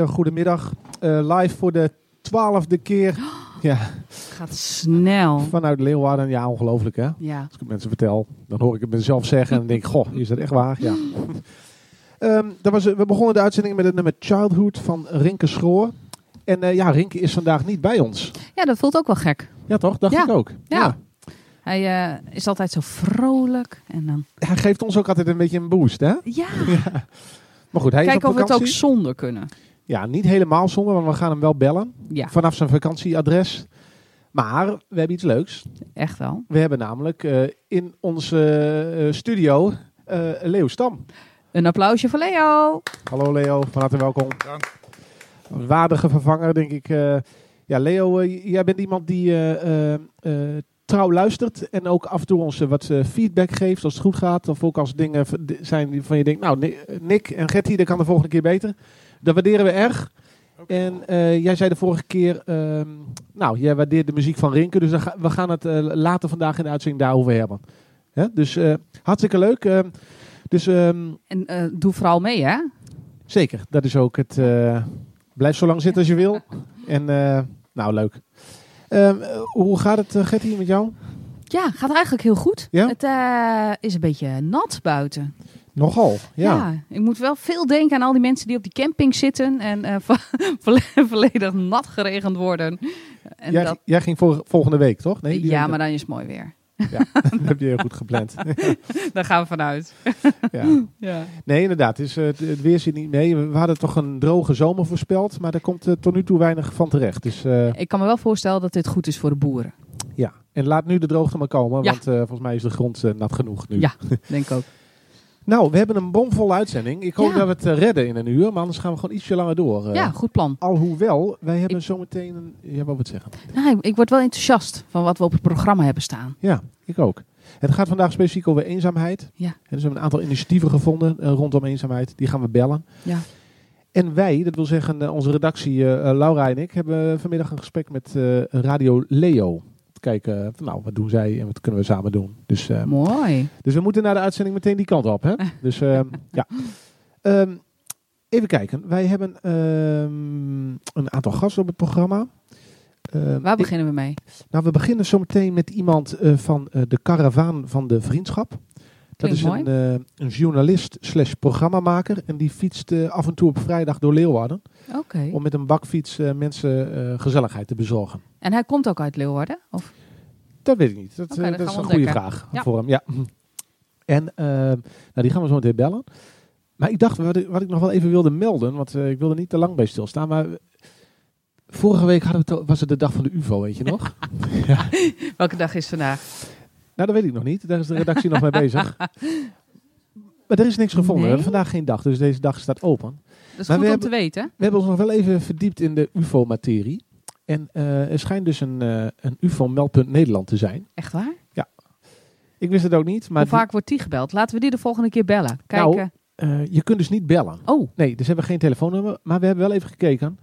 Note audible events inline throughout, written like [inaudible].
Hele goede middag. Eh, live voor de twaalfde keer. [gasps] Ja, Gaat snel. vanuit Leeuwarden. Ja, ongelooflijk hè. Ja. Als ik het mensen vertel, dan hoor ik het mezelf zeggen en denk goh, is dat echt waar? Ja. [gasps] Dat was, we begonnen de uitzending met het nummer Childhood van Rinke Schroor. En eh, ja, Rinke is vandaag niet bij ons. ja, dat voelt ook wel gek. Ja toch? Dacht Ja. ik ook. Ja. Hij eh, is altijd zo vrolijk. En dan... Hij geeft ons ook altijd een beetje een boost hè. Ja, Ja. Maar goed, hij is op of we het ook zonder kunnen. Ja, niet helemaal zonder, want we gaan hem wel bellen. Ja, Vanaf zijn vakantieadres. Maar we hebben iets leuks. echt wel. We hebben namelijk eh, in onze eh, studio eh Leo Stam. Een applausje voor Leo. Hallo Leo, van harte welkom. Een waardige vervanger, denk ik. eh. ja, Leo, jij bent iemand die eh, eh, eh, trouw luistert en ook af en toe ons wat feedback geeft als het goed gaat. Of ook als dingen zijn die van je denkt, nou Ni- Nick en Gertie, dat kan de volgende keer beter. Dat waarderen we erg. En eh, jij zei de vorige keer, ehm, nou, jij waardeert de muziek van Rinke, dus ga- we gaan het eh, later vandaag in de uitzending daarover hebben. Hè? Dus eh, hartstikke leuk. ehm, dus ehm, En eh, doe vooral mee, hè? Zeker, dat is ook het. eh, blijf zo lang zitten als je wil. En eh, nou, leuk. Hoe gaat het, uh, Gertie, met jou? Ja, gaat eigenlijk heel goed. Ja? Het eh, is een beetje nat buiten. Nogal, ja. Ja. ik moet wel veel denken aan al die mensen die op die camping zitten en eh, [laughs] vo- volle- volledig nat geregend worden. En jij, dat, jij ging volgende week, toch? Nee, ja, maar dan is het mooi weer. [laughs] dat heb je heel goed gepland. [laughs] Daar gaan we vanuit. ja. Ja. Nee, inderdaad. Het, eh, het, weer zit niet mee. We hadden toch een droge zomer voorspeld, maar daar komt eh, tot nu toe weinig van terecht. Dus Ik kan me wel voorstellen dat dit goed is voor de boeren. ja. En laat nu de droogte maar komen, Ja. want volgens mij is de grond nat genoeg nu. Ja, denk ik ook. Nou, we hebben een bomvolle uitzending. Ik hoop Ja. dat we het eh, redden in een uur, maar anders gaan we gewoon ietsje langer door. eh. Ja, goed plan. Alhoewel, wij hebben zometeen een... Wou wat zeggen? Nou, ik word wel enthousiast van wat we op het programma hebben staan. Ja, ik ook. Het gaat vandaag specifiek over eenzaamheid. Ja. En dus we hebben een aantal initiatieven gevonden eh, rondom eenzaamheid. Die gaan we bellen. Ja. En wij, dat wil zeggen onze redactie Laura en ik, hebben vanmiddag een gesprek met Radio Leo. Kijken, van, nou, wat doen zij en wat kunnen we samen doen. Dus, eh, Mooi. dus we moeten na de uitzending meteen die kant op. Hè? [laughs] Dus eh, ja. Ehm, even kijken. Wij hebben ehm, een aantal gasten op het programma. Ehm, Waar ik- beginnen we mee? nou, we beginnen zometeen met iemand eh, van eh, de Karavaan van de Vriendschap. Dat is een, eh, een journalist slash programmamaker. En die fietst eh, af en toe op vrijdag door Leeuwarden. Oké. Om met een bakfiets mensen gezelligheid te bezorgen. En hij komt ook uit Leeuwarden? Of? Dat weet ik niet. Dat, eh, dat is een goede vraag Ja. voor hem. Ja. En eh, nou, die gaan we zo meteen bellen. Maar ik dacht, wat ik, wat ik nog wel even wilde melden. Want eh, ik wilde niet te lang bij stilstaan. Maar vorige week hadden we was het de dag van de UFO, weet je nog? [laughs] ja. Welke dag is vandaag? Nou, dat weet ik nog niet. Daar is de redactie nog mee bezig. [laughs] Maar er is niks gevonden. We hebben vandaag geen dag, dus deze dag staat open. Dat is Maar goed om te weten. We hebben ons nog wel even verdiept in de UFO-materie. En eh, er schijnt dus een, eh, een UFO-meldpunt Nederland te zijn. Echt waar? Ik wist het ook niet, maar Hoe vaak wordt die gebeld? Laten we die de volgende keer bellen. Nou, Kijken. eh, je kunt dus niet bellen. oh, Nee, dus hebben we geen telefoonnummer. Maar we hebben wel even gekeken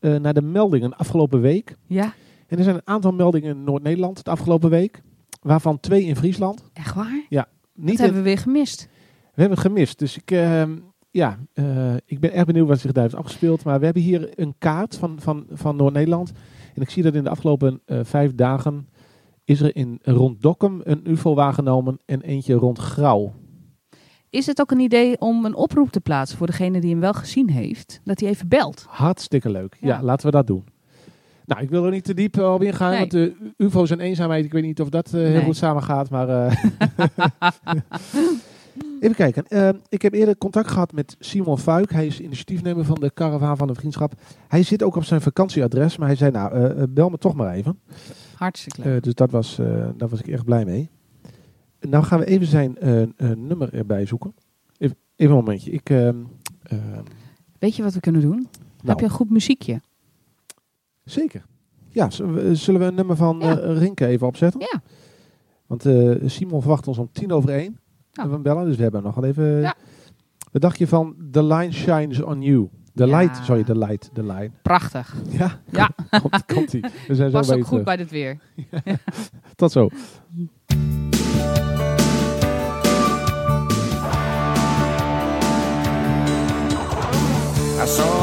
naar de meldingen afgelopen week. ja. En er zijn een aantal meldingen in Noord-Nederland de afgelopen week. Waarvan twee in Friesland. Echt waar? Niet Dat hebben we weer gemist. We hebben het gemist. Dus ik, ehm, ja, eh, ik ben erg benieuwd wat zich daar heeft afgespeeld. Maar we hebben hier een kaart van, van, van Noord-Nederland. En ik zie dat in de afgelopen eh, vijf dagen is er in rond Dokkum een UFO waargenomen en eentje rond Grauw. Is het ook een idee om een oproep te plaatsen voor degene die hem wel gezien heeft? Dat hij even belt. Hartstikke leuk. Ja. Ja. laten we dat doen. Nou, ik wil er niet te diep eh, op ingaan, Nee. want de UFO's en eenzaamheid, ik weet niet of dat heel Nee. goed samen gaat, maar... [laughs] [laughs] [laughs] Even kijken. Eh, ik heb eerder contact gehad met Simon Fuik. Hij is initiatiefnemer van de Karavaan van de Vriendschap. Hij zit ook op zijn vakantieadres, maar hij zei, nou, eh, eh, bel me toch maar even. Hartstikke leuk. Eh, dus dat was, daar was ik erg blij mee. Nou gaan we even zijn nummer erbij zoeken. Even, even een momentje. Ik, ehm, ehm, Weet je wat we kunnen doen? nou, Heb je een goed muziekje? Zeker. Ja, zullen we een nummer van Ja. Rinke even opzetten? Ja. Want Simon verwacht ons om tien over één. We hem bellen, dus we hebben nog wel even... Ja. Wat dacht je van The Line Shines on You? The Ja. light, sorry, the light, the line. Prachtig. Ja, Ja. [laughs] komt, komt ie. We zijn zo ook goed terug. bij dit weer. [laughs] Tot zo. I saw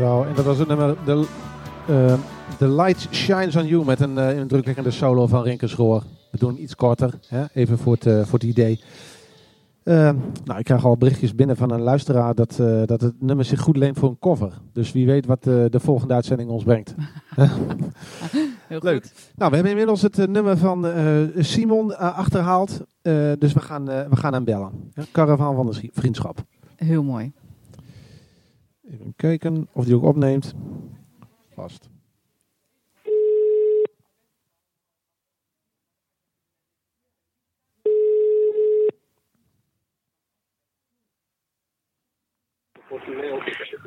En dat was het nummer The, The Light Shines on You met een uh, indrukwekkende solo van Rinke Schoor. We doen iets korter, hè? even voor het, voor het idee. nou, ik krijg al berichtjes binnen van een luisteraar dat, dat het nummer zich goed leent voor een cover. Dus wie weet wat de volgende uitzending ons brengt. [laughs] Heel Leuk. Goed. Nou, we hebben inmiddels het nummer van Simon achterhaald. dus we gaan, we gaan hem bellen. Caravan van de Vriendschap. Heel mooi. Even kijken of die ook opneemt. Vast.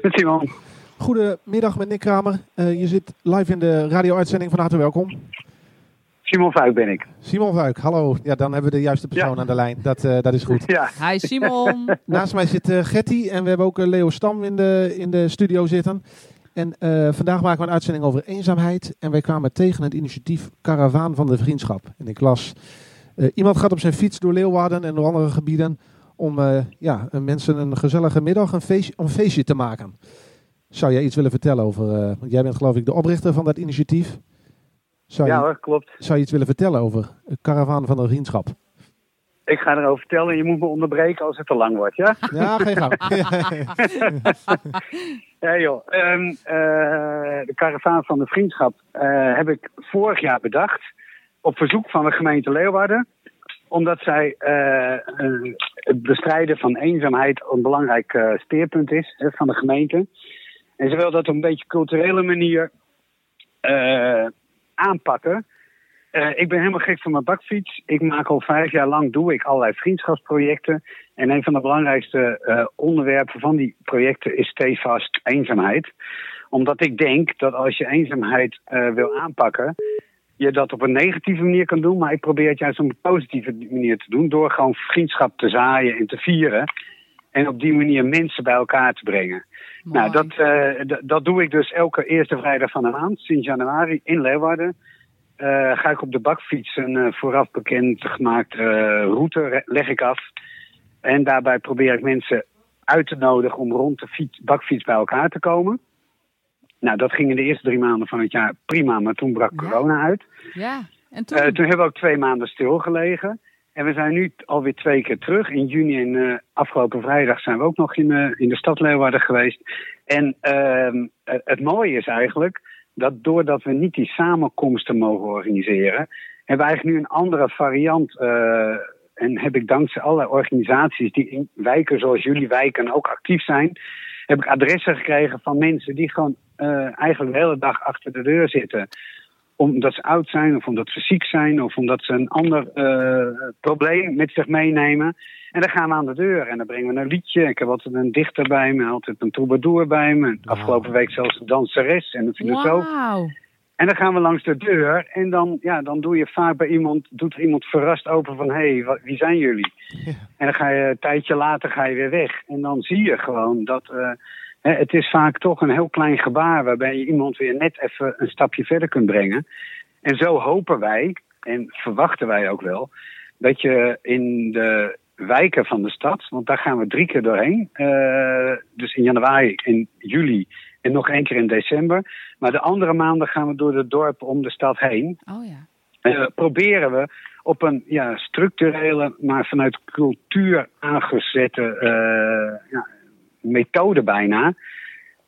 Met Simon. Goedemiddag met Nick Kramer. Uh, je zit live in de radio-uitzending. Van harte welkom. Simon Vuik ben ik. Simon Vuik, hallo. Ja, dan hebben we de juiste persoon Ja. aan de lijn. Dat, eh, dat is goed. Ja, Hi Simon. [laughs] Naast mij zit eh, Getty en we hebben ook eh, Leo Stam in de, in de studio zitten. En eh, vandaag maken we een uitzending over eenzaamheid. En wij kwamen tegen het initiatief Karavaan van de Vriendschap. En ik las, eh, iemand gaat op zijn fiets door Leeuwarden en door andere gebieden om eh, ja, mensen een gezellige middag, een feestje, om een feestje te maken. Zou jij iets willen vertellen over, eh, want jij bent geloof ik de oprichter van dat initiatief. Zou, ja je, hoor, klopt. zou je iets willen vertellen over Karavaan van de Vriendschap? Ik ga erover vertellen en je moet me onderbreken als het te lang wordt, ja? Ja, geen gang. [laughs] [laughs] Ja joh, Ehm, eh, de karavaan van de vriendschap eh, heb ik vorig jaar bedacht. Op verzoek van de gemeente Leeuwarden. Omdat zij eh, het bestrijden van eenzaamheid een belangrijk speerpunt is hè, van de gemeente. En ze wil dat op een beetje culturele manier aanpakken. Eh, ik ben helemaal gek van mijn bakfiets. Ik maak al vijf jaar lang doe ik allerlei vriendschapsprojecten. En een van de belangrijkste eh, onderwerpen van die projecten is stevast eenzaamheid. Omdat ik denk dat als je eenzaamheid eh, wil aanpakken, je dat op een negatieve manier kan doen. Maar ik probeer het juist op een positieve manier te doen. Door gewoon vriendschap te zaaien en te vieren. En op die manier mensen bij elkaar te brengen. Nou, dat, eh, dat doe ik dus elke eerste vrijdag van de maand, sinds januari, in Leeuwarden. Eh, ga ik op de bakfiets een eh, vooraf bekend gemaakte route leg ik af. En daarbij probeer ik mensen uit te nodigen om rond de fiets, bakfiets bij elkaar te komen. Nou, dat ging in de eerste drie maanden van het jaar prima, maar toen brak Ja. corona uit. Ja, en toen? Toen hebben we ook twee maanden stilgelegen. En we zijn nu alweer twee keer terug. In juni en eh, afgelopen vrijdag zijn we ook nog in, eh, in de stad Leeuwarden geweest. En ehm, eh, het mooie is eigenlijk dat doordat we niet die samenkomsten mogen organiseren, hebben we eigenlijk nu een andere variant. en heb ik dankzij allerlei organisaties die in wijken zoals jullie wijken ook actief zijn, heb ik adressen gekregen van mensen die gewoon eigenlijk de hele dag achter de deur zitten omdat ze oud zijn, of omdat ze ziek zijn, of omdat ze een ander eh, probleem met zich meenemen. En dan gaan we aan de deur en dan brengen we een liedje. Ik heb altijd een dichter bij me, altijd een troubadour bij me. Afgelopen week zelfs een danseres en een filosoof. Wauw. En dan gaan we langs de deur en dan, ja, dan doe je vaak bij iemand, doet er iemand verrast open van, hé, hey, wat- wie zijn jullie? En dan ga je een tijdje later ga je weer weg. En dan zie je gewoon dat eh, het is vaak toch een heel klein gebaar waarbij je iemand weer net even een stapje verder kunt brengen. En zo hopen wij, en verwachten wij ook wel, dat je in de wijken van de stad, want daar gaan we drie keer doorheen. eh, dus in januari, in juli en nog één keer in december. Maar de andere maanden gaan we door de dorpen om de stad heen. Oh ja. Eh, proberen we op een ja, structurele, maar vanuit cultuur aangezette eh, ja, methode bijna.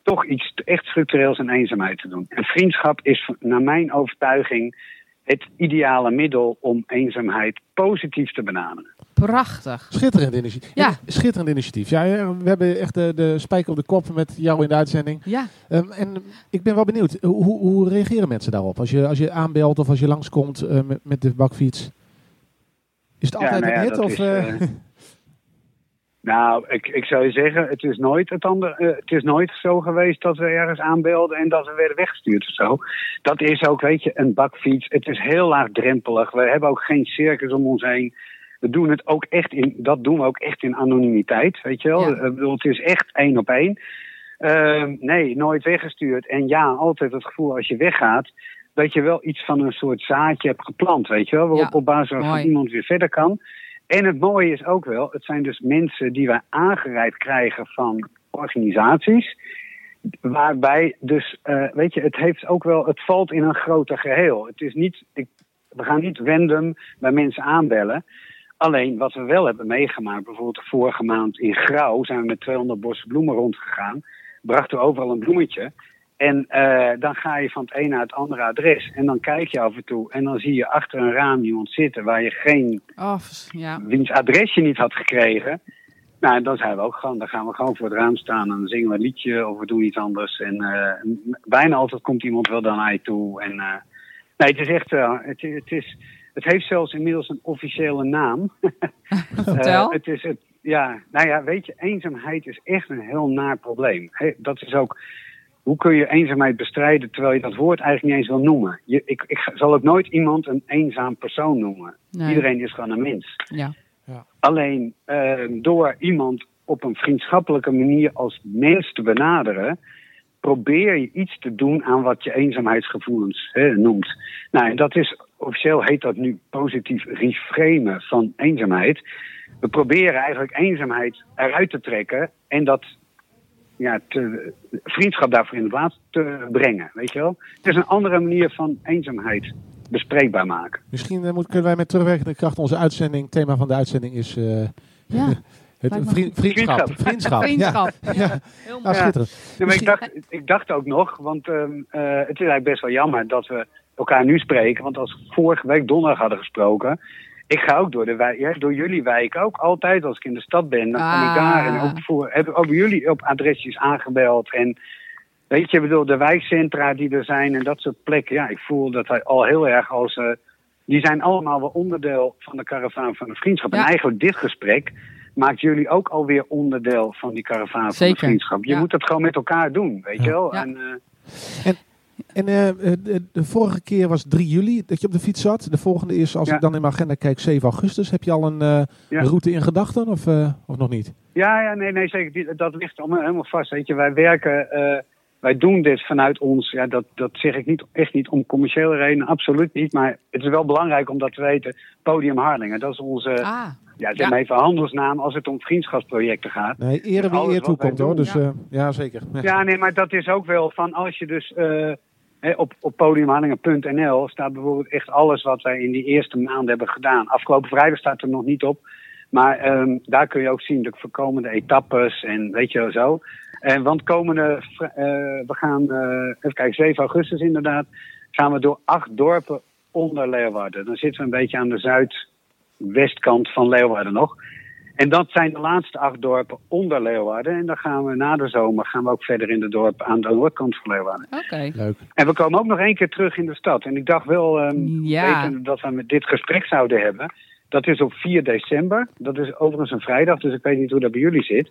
toch iets echt structureels en eenzaamheid te doen. En vriendschap is naar mijn overtuiging het ideale middel om eenzaamheid positief te benaderen. Prachtig. Schitterend initiatief. Ja. Schitterend initiatief. Ja, we hebben echt de, de spijker op de kop met jou in de uitzending. Ja. Ehm, en ik ben wel benieuwd, hoe, hoe reageren mensen daarop? Als je, als je aanbelt of als je langskomt eh, met, met de bakfiets? Is het Ja, altijd nou ja, een hit? Of, is, eh, eh, [laughs] Nou, ik, ik zou je zeggen, het is, nooit het, ander, eh, het is nooit zo geweest dat we ergens aanbelden en dat we werden weggestuurd of zo. Dat is ook, weet je, een bakfiets. Het is heel laagdrempelig. We hebben ook geen circus om ons heen. We doen het ook echt in, dat doen we ook echt in anonimiteit, weet je wel. Ja. Eh, Ik bedoel, het is echt één op één. Ehm, nee, nooit weggestuurd. En ja, altijd het gevoel als je weggaat, dat je wel iets van een soort zaadje hebt geplant, weet je wel. Waarop Ja, op basis waarvan mooi. iemand weer verder kan. En het mooie is ook wel, het zijn dus mensen die wij aangereikt krijgen van organisaties. Waarbij dus, uh, weet je, het heeft ook wel, het valt in een groter geheel. Het is niet, ik, we gaan niet random bij mensen aanbellen. Alleen wat we wel hebben meegemaakt, bijvoorbeeld vorige maand in Grauw zijn we met 200 bossen bloemen rondgegaan. Brachten we overal een bloemetje. En uh, dan ga je van het ene naar het andere adres. En dan kijk je af en toe. En dan zie je achter een raam iemand zitten waar je geen. Oh, ja. wiens adres je niet had gekregen. Nou, dan zijn we ook gewoon. Dan gaan we gewoon voor het raam staan. En dan zingen we een liedje of we doen iets anders. En uh, bijna altijd komt iemand wel dan naar je toe. En uh, nee, het is echt. het, het, is, het heeft zelfs inmiddels een officiële naam. [laughs] Vertel. het is het. Ja, nou ja, weet je, eenzaamheid is echt een heel naar probleem. He, dat is ook hoe kun je eenzaamheid bestrijden terwijl je dat woord eigenlijk niet eens wil noemen? Je, ik, ik zal ook nooit iemand een eenzaam persoon noemen. Nee. Iedereen is gewoon een mens. Ja. Ja. Alleen uh, door iemand op een vriendschappelijke manier als mens te benaderen, probeer je iets te doen aan wat je eenzaamheidsgevoelens hè, noemt. Nou, en dat is officieel heet dat nu positief reframen van eenzaamheid. We proberen eigenlijk eenzaamheid eruit te trekken en dat ja, te, vriendschap daarvoor in de plaats te brengen. Weet je wel? Het is een andere manier van eenzaamheid bespreekbaar maken. Misschien uh, moet, kunnen wij met terugwerkende kracht onze uitzending, thema van de uitzending is uh, ja, [laughs] het vriend, vriendschap. Vriendschap. vriendschap. Ja, [laughs] ja. Heel ja. schitterend. Ja, maar ik, dacht, ik dacht ook nog, want um, uh, het is eigenlijk best wel jammer dat we elkaar nu spreken. Want als we vorige week donderdag hadden gesproken, ik ga ook door, de wijk, ja, door jullie wijk ook altijd. Als ik in de stad ben, dan kom ik daar. En ook, voor, heb ik ook jullie op adresjes aangebeld. En weet je, bedoel, de wijkcentra die er zijn en dat soort plekken. Ja, ik voel dat wij al heel erg als... Uh, die zijn allemaal wel onderdeel van de karavaan van de vriendschap. Ja. En eigenlijk dit gesprek maakt jullie ook alweer onderdeel van die karavaan van de vriendschap. Je Ja. moet het gewoon met elkaar doen, weet je wel. Ja. En, uh, En uh, de, de, vorige keer was 3 juli dat je op de fiets zat. De volgende is, als Ja. ik dan in mijn agenda kijk, 7 augustus. Heb je al een uh, Ja. route in gedachten of, uh, of nog niet? Ja, ja, nee, nee, zeker. Die- Dat ligt allemaal helemaal vast. Weet je, wij werken, eh, wij doen dit vanuit ons. Ja, dat, dat zeg ik niet, echt niet om commerciële redenen, absoluut niet. Maar het is wel belangrijk om dat te weten. Podium Harlingen, dat is onze, Ah, ja, zeg ja. maar even handelsnaam als het om vriendschapsprojecten gaat. Nee, ere wie Alles eer toekomt hoor. Dus ja. ja, ja zeker. Ja. Ja, nee, maar dat is ook wel van als je dus eh, op, op podiumharlingen.nl staat bijvoorbeeld echt alles wat wij in die eerste maanden hebben gedaan. Afgelopen vrijdag staat er nog niet op. Maar ehm, daar kun je ook zien de voorkomende etappes en weet je zo. En want komende, eh, we gaan, eh, even kijken, 7 augustus inderdaad, gaan we door acht dorpen onder Leeuwarden. Dan zitten we een beetje aan de zuidwestkant van Leeuwarden nog. En dat zijn de laatste acht dorpen onder Leeuwarden. En dan gaan we na de zomer gaan we ook verder in de dorpen aan de noordkant van Leeuwarden. oké. Leuk. En we komen ook nog één keer terug in de stad. En ik dacht wel, ehm Ja. wetende dat we met dit gesprek zouden hebben. Dat is op 4 december. Dat is overigens een vrijdag, dus ik weet niet hoe dat bij jullie zit.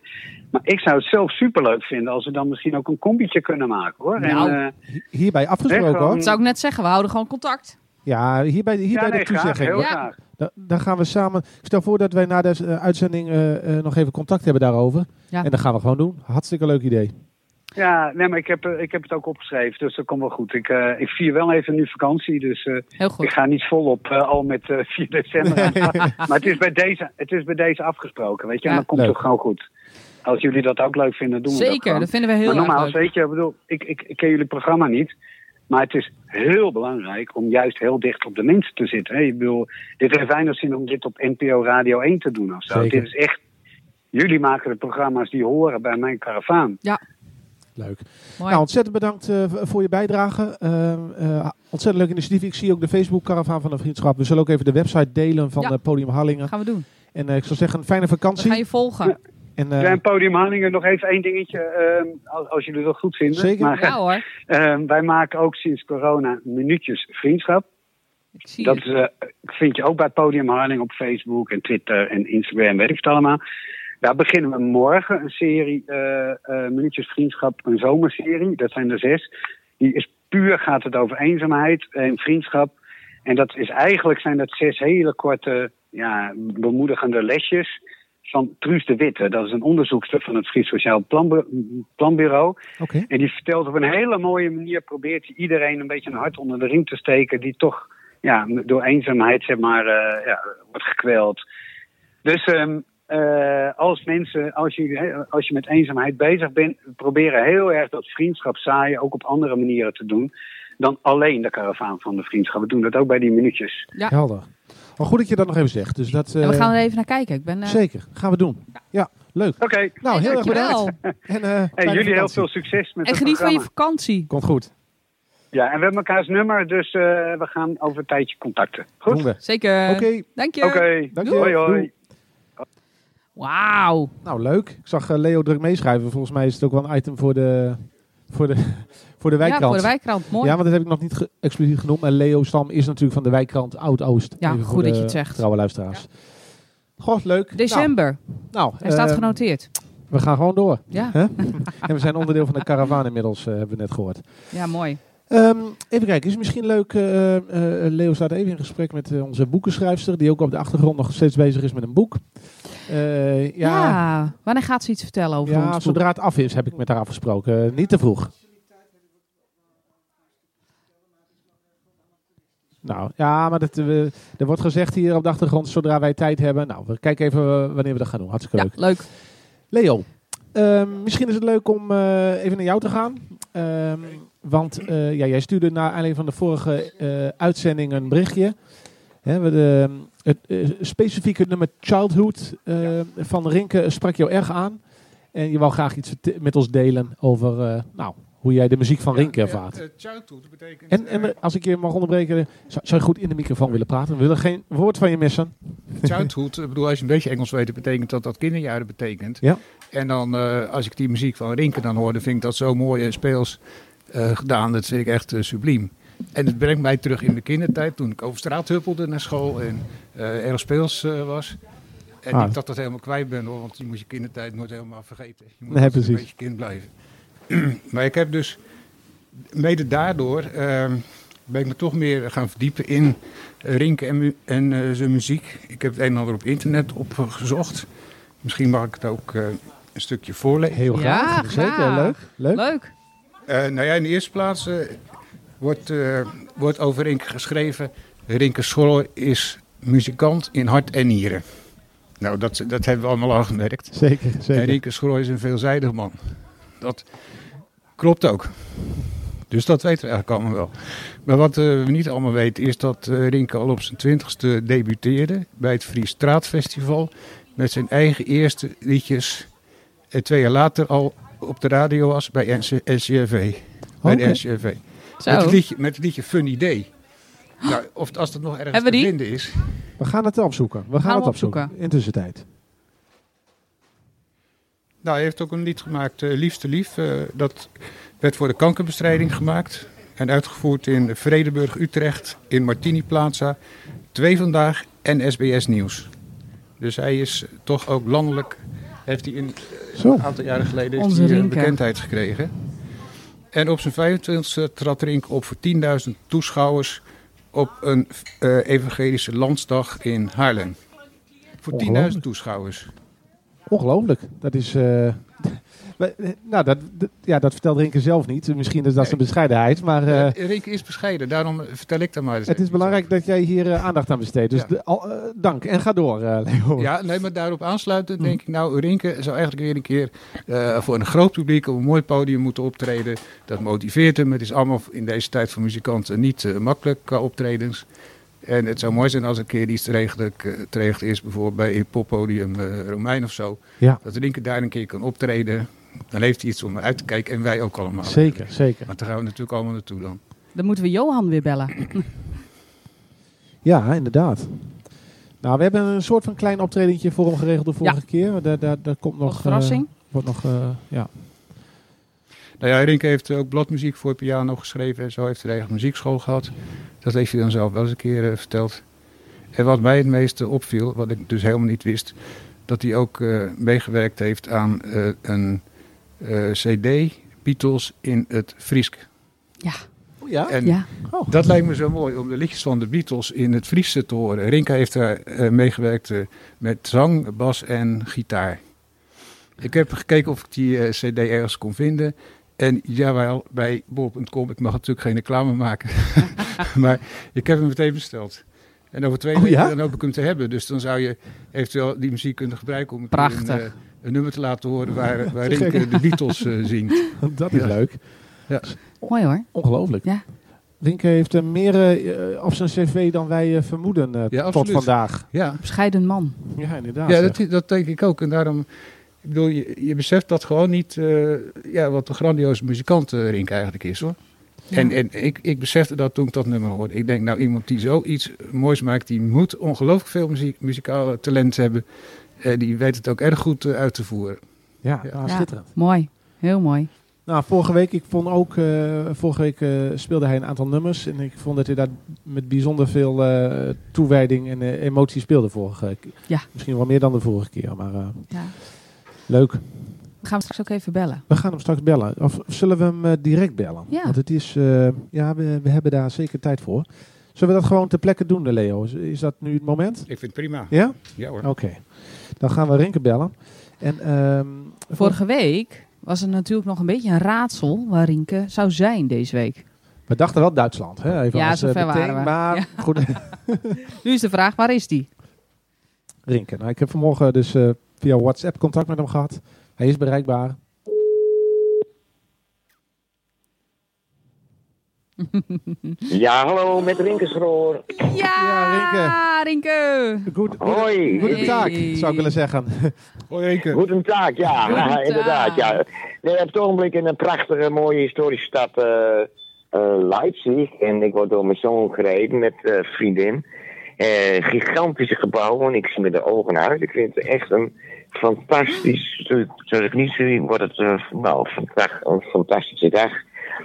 Maar ik zou het zelf superleuk vinden als we dan misschien ook een combietje kunnen maken hoor. Nou. En, eh, Hierbij afgesproken hoor. Dat zou ik net zeggen, we houden gewoon contact. Ja, hierbij, hierbij ja, nee, de graag, toezegging. Ja. graag. Da- Dan gaan we samen. Stel voor dat wij na de eh, uitzending eh, eh, nog even contact hebben daarover. Ja. En dat gaan we gewoon doen. Hartstikke leuk idee. Ja, nee, maar ik heb, ik heb het ook opgeschreven, dus dat komt wel goed. Ik, eh, ik vier wel even nu vakantie, dus eh, Heel ik ga niet volop al met eh 4 december. [laughs] Maar het is, bij deze, het is bij deze afgesproken, weet je. En dan komt Leuk. het gewoon goed. Als jullie dat ook leuk vinden, doen we dat Zeker, dat vinden we heel maar erg nogmaals, leuk. weet je, ik bedoel, ik, ik, ik ken jullie programma niet. Maar het is heel belangrijk om juist heel dicht op de mensen te zitten. Hè? Ik bedoel, dit heeft weinig zin om dit op NPO Radio 1 te doen of zo. Zeker. Dit is echt... Jullie maken de programma's die horen bij mijn karavaan. Leuk. Mooi. Nou, ontzettend bedankt eh, voor je bijdrage. Eh, eh, ontzettend leuk initiatief. Ik zie ook de Facebook Caravan van de Vriendschap. We zullen ook even de website delen van Ja. Podium Harlingen. gaan we doen. En ik zou zeggen, een fijne We vakantie. gaan je volgen. En, Ja, en Podium Hanningen, nog even één dingetje, ehm, als, als jullie dat goed vinden. Zeker. Maar, Ja hoor, [laughs] ehm, wij maken ook sinds corona minuutjes vriendschap. ik Dat is, eh, vind je ook bij Podium Harling op Facebook en Twitter en Instagram, weet ik het allemaal. Daar beginnen we morgen een serie eh eh, Minuutjes Vriendschap, een zomerserie. Dat zijn er zes. Die is puur, gaat het over eenzaamheid en vriendschap. En dat is eigenlijk zijn dat zes hele korte, ja, bemoedigende lesjes van Truus de Witte. Dat is een onderzoekster van het Fries Sociaal Planbu- Planbureau. Oké. En die vertelt op een hele mooie manier, probeert hij iedereen een beetje een hart onder de riem te steken, die toch ja, door eenzaamheid zeg maar, eh, ja, wordt gekweld. Dus ehm, eh, als mensen, als je, als je met eenzaamheid bezig bent, proberen heel erg dat vriendschap zaaien ook op andere manieren te doen dan alleen de karavaan van de vriendschap. We doen dat ook bij die minuutjes. Ja. Helder. Maar goed dat je dat nog even zegt. Dus dat, En we gaan er even naar kijken. Ik ben, eh, Zeker, gaan we doen. Ja, leuk. Oké, Nou, Hey, heel erg bedankt. [laughs] En, eh, hey, jullie heel veel succes met En het geniet van je vakantie. Komt goed. Ja, en we hebben elkaars nummer, dus eh, we gaan over een tijdje contacten. Goed? Doen we. Zeker. Oké, Dank je. Oké, dank je. hoi hoi. Doei. Wauw. Nou, leuk. Ik zag Leo druk meeschrijven. Volgens mij is het ook wel een item voor de, voor de, voor de Ja, wijkkrant. voor de wijkkrant. Mooi. Ja, want dat heb ik nog niet ge- expliciet genoemd. En Leo Stam is natuurlijk van de wijkkrant Oud-Oost. Ja, Even goed dat je het zegt. Trouwe luisteraars. Goh, leuk. December. Nou, nou Hij staat eh, genoteerd. we gaan gewoon door. Ja. [laughs] En we zijn onderdeel van de karavaan inmiddels, eh, hebben we net gehoord. ja, mooi. Ehm, even kijken, is het misschien leuk. eh, Leo staat even in gesprek met onze boekenschrijfster, die ook op de achtergrond nog steeds bezig is met een boek. Ja. ja, Wanneer gaat ze iets vertellen over ja, ons boek? zodra het af is, heb ik met haar afgesproken. Niet te vroeg. Nou, ja, maar dat, er wordt gezegd hier op de achtergrond, zodra wij tijd hebben. Nou, we kijken even eh, wanneer we dat gaan doen. Hartstikke Ja, leuk. leuk. Leo, ehm, misschien is het leuk om eh, even naar jou te gaan. Ehm, want eh, ja, jij stuurde naar aanleiding van de vorige eh, uitzending een berichtje. Hè, we de, het specifieke nummer Childhood eh, van Rinke sprak jou erg aan. En je wou graag iets met ons delen over eh, nou, hoe jij de muziek van Rinke ervaart. Ja, eh, betekent... En, en eh, eh, als ik je mag onderbreken, zou, zou je goed in de microfoon willen praten? We willen geen woord van je missen. [laughs] childhood, ik bedoel, als je een beetje Engels weet, betekent dat dat kinderjaren betekent. Ja. En dan, eh, als ik die muziek van Rinke dan hoorde, vind ik dat zo mooi en speels eh, gedaan. Dat vind ik echt eh, subliem. En het brengt mij terug in de kindertijd, toen ik over straat huppelde naar school en eh, erg speels eh, was. En Ah. niet dat dat helemaal kwijt ben hoor, want je moet je kindertijd nooit helemaal vergeten. Je moet Nee, precies. een beetje kind blijven. [clears throat] maar ik heb dus, mede daardoor, ehm, ben ik me toch meer gaan verdiepen in eh, Rinke en, mu- en eh, zijn muziek. Ik heb het een en ander op internet opgezocht. Misschien mag ik het ook eh, een stukje voorlezen. Heel Ja, graag. Zeker, graag. leuk. leuk. Leuk. Eh, nou ja, in de eerste plaats eh, wordt, eh, wordt over Rinke geschreven. Rinke Scholler is muzikant in hart en nieren. Nou, dat, dat hebben we allemaal al gemerkt. Zeker, En zeker. Rinke Scholler is een veelzijdig man. Dat klopt ook. Dus dat weten we eigenlijk allemaal wel. Maar wat eh, we niet allemaal weten is dat eh, Rinke al op zijn twintigste debuteerde bij het Fries Straatfestival. Met zijn eigen eerste liedjes. En twee jaar later al op de radio was bij NC NCRV. Bij de Oké. NCRV. Met het, liedje, met het liedje Fun Idee. Nou, of als dat nog ergens Hebben te die? vinden is. We gaan het opzoeken. We gaan, het opzoeken. opzoeken. In tussentijd. Nou, hij heeft ook een lied gemaakt, eh, Liefste Lief. eh, dat werd voor de kankerbestrijding gemaakt. En uitgevoerd in Vredeburg, Utrecht, in Martini Plaza, Twee Vandaag en SBS Nieuws. Dus hij is toch ook landelijk, heeft hij in, Zo. een aantal jaren geleden heeft Onze hij, eh, Rinke. bekendheid gekregen. En op zijn 25e trad Rink op voor 10.000 toeschouwers op een eh, evangelische landsdag in Haarlem. Voor 10.000 Ongelooflijk. toeschouwers. Ongelooflijk. Dat is. eh, [laughs] eh, nou, dat, dat- ja, dat vertelt Rinke zelf niet. Misschien is dat zijn bescheidenheid. Maar eh, Eh, Rink is bescheiden, daarom vertel ik dat maar eens het is belangrijk dat jij hier aandacht aan besteedt. Dus Ja. de- al, dank. En ga door, Leo. Ja, nee, maar daarop aansluitend Hm. denk ik, nou, Rinke zou eigenlijk weer een keer voor een groot publiek op een mooi podium moeten optreden. Dat motiveert hem. Het is allemaal in deze tijd voor muzikanten niet makkelijk qua optredens. En het zou mooi zijn als een keer iets terechtelijk, eh, terecht is, bijvoorbeeld bij een poppodium eh, Romein of zo. Ja. Dat Rinke daar een keer kan optreden. Dan heeft hij iets om uit te kijken en wij ook allemaal. Zeker, zeker. Want daar gaan we natuurlijk allemaal naartoe dan. Dan moeten we Johan weer bellen. Ja, inderdaad. Nou, we hebben een soort van klein optredentje voor hem geregeld de vorige keer. Daar, daar, daar komt nog. Verrassing. eh, wordt nog. eh, ja. Nou ja, Rinke heeft ook bladmuziek voor piano geschreven en zo heeft hij eigen muziekschool gehad. Dat heeft hij dan zelf wel eens een keer eh, verteld. En wat mij het meeste opviel, wat ik dus helemaal niet wist, dat hij ook eh, meegewerkt heeft aan eh, een eh, CD, Beatles in het Friesk. Ja. Oh, ja? En Ja. Oh. dat lijkt me zo mooi om de liedjes van de Beatles in het Fries te horen. Rinke heeft daar eh, meegewerkt eh, met zang, bas en gitaar. Ik heb gekeken of ik die CD ergens kon vinden. En jawel, bij bol.com, ik mag natuurlijk geen reclame maken. [laughs] maar ik heb hem meteen besteld. En over twee Oh, weken ja? dan hoop ik hem te hebben. Dus dan zou je eventueel die muziek kunnen gebruiken om een, keer Prachtig. een, eh, een nummer te laten horen waar, waar Te gek. Rink eh, de Beatles eh, zingt. [laughs] Dat is Ja. leuk. Mooi hoor. Ongelooflijk. Ja. Rinke heeft er meer eh, op zijn cv dan wij vermoeden Ja, tot absoluut. vandaag. Ja, Bescheiden man. Ja, inderdaad. ja dat, dat denk ik ook. En daarom, ik bedoel, je, je beseft dat gewoon niet eh, ja, wat een grandioze muzikant eh, Rink eigenlijk is hoor. En, en ik, ik besefte dat toen ik dat nummer hoorde. Ik denk, nou, iemand die zoiets moois maakt, die moet ongelooflijk veel muziek, muzikale talent hebben. Eh, die weet het ook erg goed uit te voeren. ja, Ja. nou, Ja. schitterend. Mooi. Heel mooi. Nou, vorige week, ik vond ook, eh, vorige week speelde hij een aantal nummers. En ik vond dat hij daar met bijzonder veel eh, toewijding en eh, emotie speelde vorige keer. Ja. Misschien wel meer dan de vorige keer, maar eh, Ja. Leuk. We gaan hem straks ook even bellen. We gaan hem straks bellen. Of zullen we hem eh, direct bellen? Ja. Want het is, eh, ja, we, we hebben daar zeker tijd voor. Zullen we dat gewoon ter plekke doen, de Leo? Is, is dat nu het moment? Ik vind het prima. Ja? Ja hoor. Oké. Dan gaan we Rinke bellen. En, ehm, Vorige week was er natuurlijk nog een beetje een raadsel waar Rienke zou zijn deze week. We dachten wel Duitsland. Hè? Even Ja, als, eh, zover meteen, waren we. Maar Ja. goed, [laughs] Nu is de vraag, waar is die? Rinke. Nou, ik heb vanmorgen dus eh, via WhatsApp contact met hem gehad. Hij is bereikbaar. [laughs] Ja, hallo, met Rinkersroor. Ja, Rienke. Goed, Hoi. Hey. zou ik willen zeggen. [laughs] Hoi. Goedendag, ja, Goedendag. ja, inderdaad. Ja. Nee, op het ogenblik in een prachtige, mooie historische stad eh, eh, Leipzig. En ik word door mijn zoon gereden met eh vriendin. Eh, gigantische gebouwen, ik zie met de ogen uit. Ik vind het echt een fantastisch, zoals ik niet zie, wordt het eh, nou, vandaag een fantastische dag.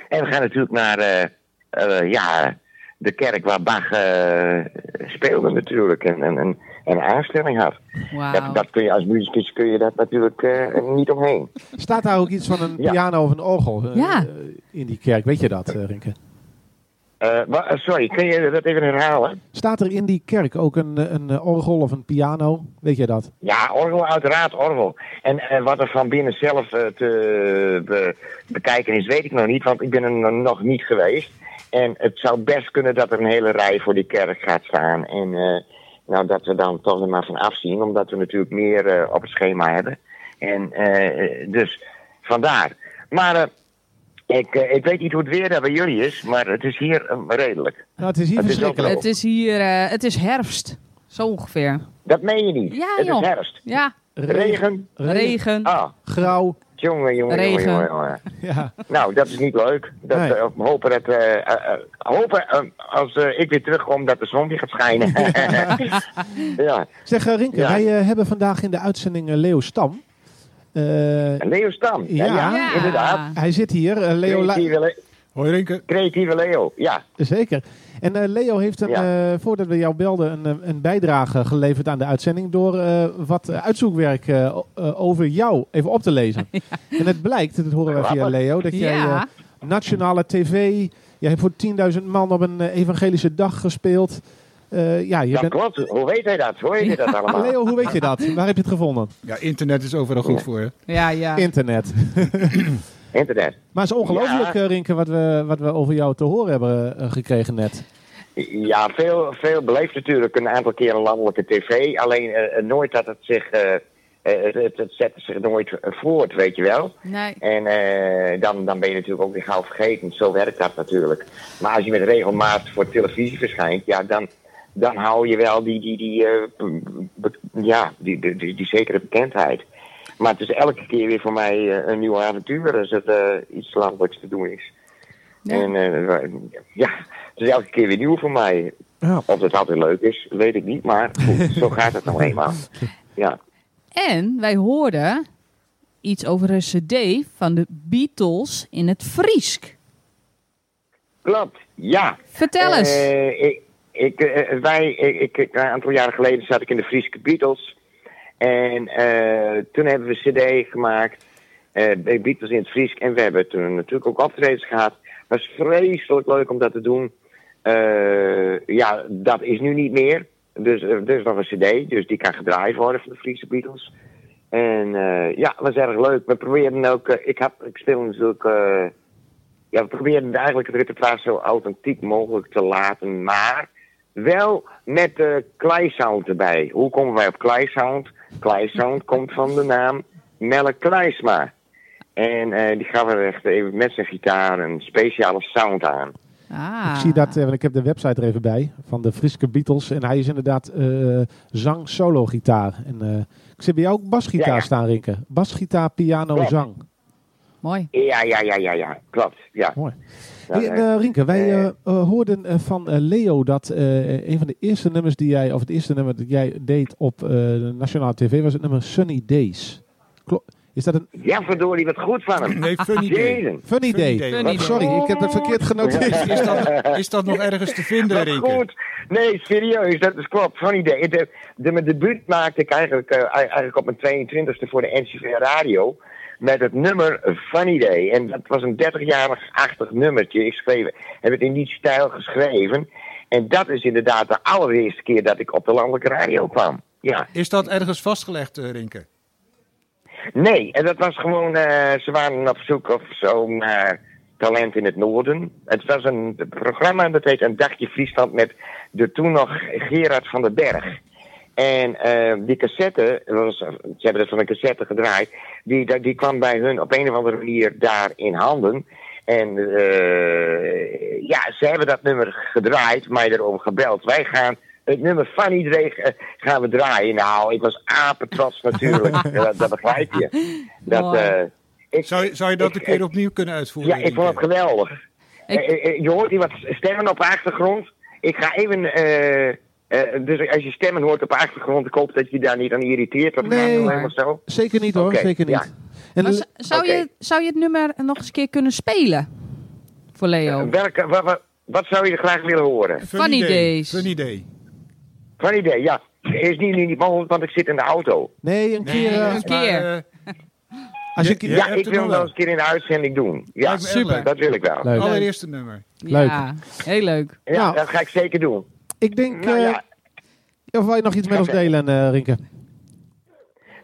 En we gaan natuurlijk naar eh, eh, ja, de kerk waar Bach eh, speelde natuurlijk en, en, en, en een aanstelling had. Dat, dat kun je als muzikus kun je dat natuurlijk niet omheen. Staat daar ook iets van een Ja. piano of een orgel Ja. in die kerk? Weet je dat, Rinke? Eh, eh, sorry, kun je dat even herhalen? Staat er in die kerk ook een, eh, een orgel of een piano? Weet je dat? Ja, orgel, uiteraard orgel. En wat er van binnen zelf te be- bekijken is, weet ik nog niet, want ik ben er nog- niet geweest. En het zou best kunnen dat er een hele rij voor die kerk gaat staan. En nou, dat we dan toch er maar van afzien, omdat we natuurlijk meer op het schema hebben. En dus vandaar. Maar ik, eh, ik weet niet hoe het weer daar bij jullie is, maar het is hier eh, redelijk. Nou, het is hier Het is verschrikkelijk. Het is hier, eh, het is herfst. Zo ongeveer. Dat meen je niet. Ja, het joh. is herfst. Ja, Regen. regen. Ah, grauw. jongen, jongen, Regen. jongen, jongen, jongen. Ja. Nou, dat is niet leuk. Dat, Nee. hopen dat, hopen als eh, ik weer terugkom dat de zon weer gaat schijnen. [laughs] ja, Zeg, Rinke, Ja. wij hebben vandaag in de uitzending Leo Stam. Eh, Leo Stam. Ja, Ja. ja, inderdaad. hij zit hier. eh, Leo Creatieve, Le- Hoi Renke. creatieve Leo, ja. Zeker. En eh, Leo heeft, een, Ja. eh, voordat we jou belden, een, een bijdrage geleverd aan de uitzending door eh, wat uitzoekwerk over jou even op te lezen. [laughs] En het blijkt, dat horen we via. Leo, dat jij Ja. nationale tv, jij hebt voor 10.000 man op een evangelische dag gespeeld. Eh, ja, je Dat bent... klopt. Hoe weet hij dat? Hoe weet hij dat allemaal? [laughs] Leo, hoe weet je dat? Waar heb je het gevonden? Ja, internet is overal goed voor. Ja, ja. Internet. [clears throat] Internet. Maar het is ongelooflijk, Ja. eh, Rinke, wat we, wat we over jou te horen hebben eh, gekregen net. Ja, veel, veel beleefd natuurlijk. Een aantal keer een landelijke tv. Alleen nooit dat het zich... het, het, het zette zich nooit voort, weet je wel. Nee. En eh, dan, dan ben je natuurlijk ook weer gauw vergeten. Zo werkt dat natuurlijk. Maar als je met regelmaat voor televisie verschijnt, ja, dan, dan hou je wel die, die, die, eh, ja, die, die, die, die zekere bekendheid. Maar het is elke keer weer voor mij eh, een nieuw avontuur als het eh, iets landelijks te doen is. Ja. En ja, het is elke keer weer nieuw voor mij. Ja. Of het altijd leuk is, weet ik niet. Maar goed, [laughs] zo gaat het nou eenmaal. Ja. En wij hoorden iets over een cd van de Beatles in het Friesk. Klopt, ja. Vertel eens. Ik, ik, eh, wij, ik, een aantal jaren geleden zat ik in de Friese Beatles. En eh, toen hebben we een cd gemaakt. eh bij Beatles in het Fries. En we hebben toen natuurlijk ook optredens gehad. Het was vreselijk leuk om dat te doen. Eh, ja, dat is nu niet meer. Dus eh, er is nog een cd. Dus die kan gedraaid worden van de Friese Beatles. En eh, ja, dat was erg leuk. We probeerden ook... eh, ik, heb, ik speel natuurlijk... eh, ja, we probeerden eigenlijk het repertoire zo authentiek mogelijk te laten. Maar Wel met de kleisound erbij. Hoe komen wij op kleisound? Kleisound komt van de naam Melle Kleisma. En eh, die gaf er echt even met zijn gitaar een speciale sound aan. Ah. Ik zie dat, eh, want ik heb de website er even bij, van de Friske Beatles. En hij is inderdaad eh, zang, solo, gitaar. En eh, ik zie bij jou ook basgitaar Ja, ja. staan, Rinke. Basgitaar, piano, Klopt. zang. Mooi. Ja, ja, ja, ja, ja. Klopt. Ja. Mooi. Ja, Hey, eh, Rinke, wij Eh. eh, hoorden van Leo dat een van de eerste nummers die jij, of het eerste nummer dat jij deed op de nationale tv was het nummer Sunny Days. Klo- is dat een ja, verdorie, wat goed van hem. Nee, funny day. Funny day? day. Funny Oh, sorry, ik heb het verkeerd genoteerd. Is dat, is dat nog [laughs] ergens te vinden, Wat Rinke? goed. Nee, serieus, dat is klopt. Funny day. De, de, mijn debuut maakte ik eigenlijk, eigenlijk op mijn 22e voor de NCV Radio. Met het nummer Funny Day. En dat was een 30-jarig-achtig nummertje. Ik schreef, heb het in die stijl geschreven. En dat is inderdaad de allereerste keer dat ik op de landelijke radio kwam. Ja. Is dat ergens vastgelegd, eh, Rinke? Nee, en dat was gewoon, eh, ze waren op zoek of zo naar talent in het noorden. Het was een programma dat heet Een Dagje Friesland met de toen nog Gerard van den Berg. En eh, die cassette, was, ze hebben dat van een cassette gedraaid, die, die kwam bij hun op een of andere manier daar in handen. En eh, ja, ze hebben dat nummer gedraaid, mij erom gebeld. Wij gaan het nummer Funny Day eh, gaan we draaien. Nou, ik was apetrots natuurlijk. [laughs] Dat, dat begrijp je. Dat, eh, ik, Zou, je- zou je dat een ik- keer ik- opnieuw kunnen uitvoeren? Ja, ik vond het geweldig. Ik- je hoort hier wat stemmen op de achtergrond. Ik ga even... eh, dus als je stemmen hoort op de achtergrond, ik hoop dat je daar niet aan irriteert of, Nee. zo. Zeker niet hoor, zeker ja. niet. En Maar zou, je, zou je het nummer nog eens een keer kunnen spelen? Voor Leo. Eh, welke, wat, wat, wat zou je er graag willen horen? Funny day. days. Funny day. Van idee, ja. Is niet, niet mogelijk, want ik zit in de auto. nee, een keer. eh, een keer. maar, als je, Ja, ik het wil nog hem wel eens een keer in de uitzending doen. Ja, super. dat wil ik wel. Leuk. Allereerste nummer. Leuk. Ja, heel leuk. Ja, Nou. dat ga ik zeker doen. Ik denk. Nou eh, ja, Of wil je nog iets met ons delen, eh Rinke?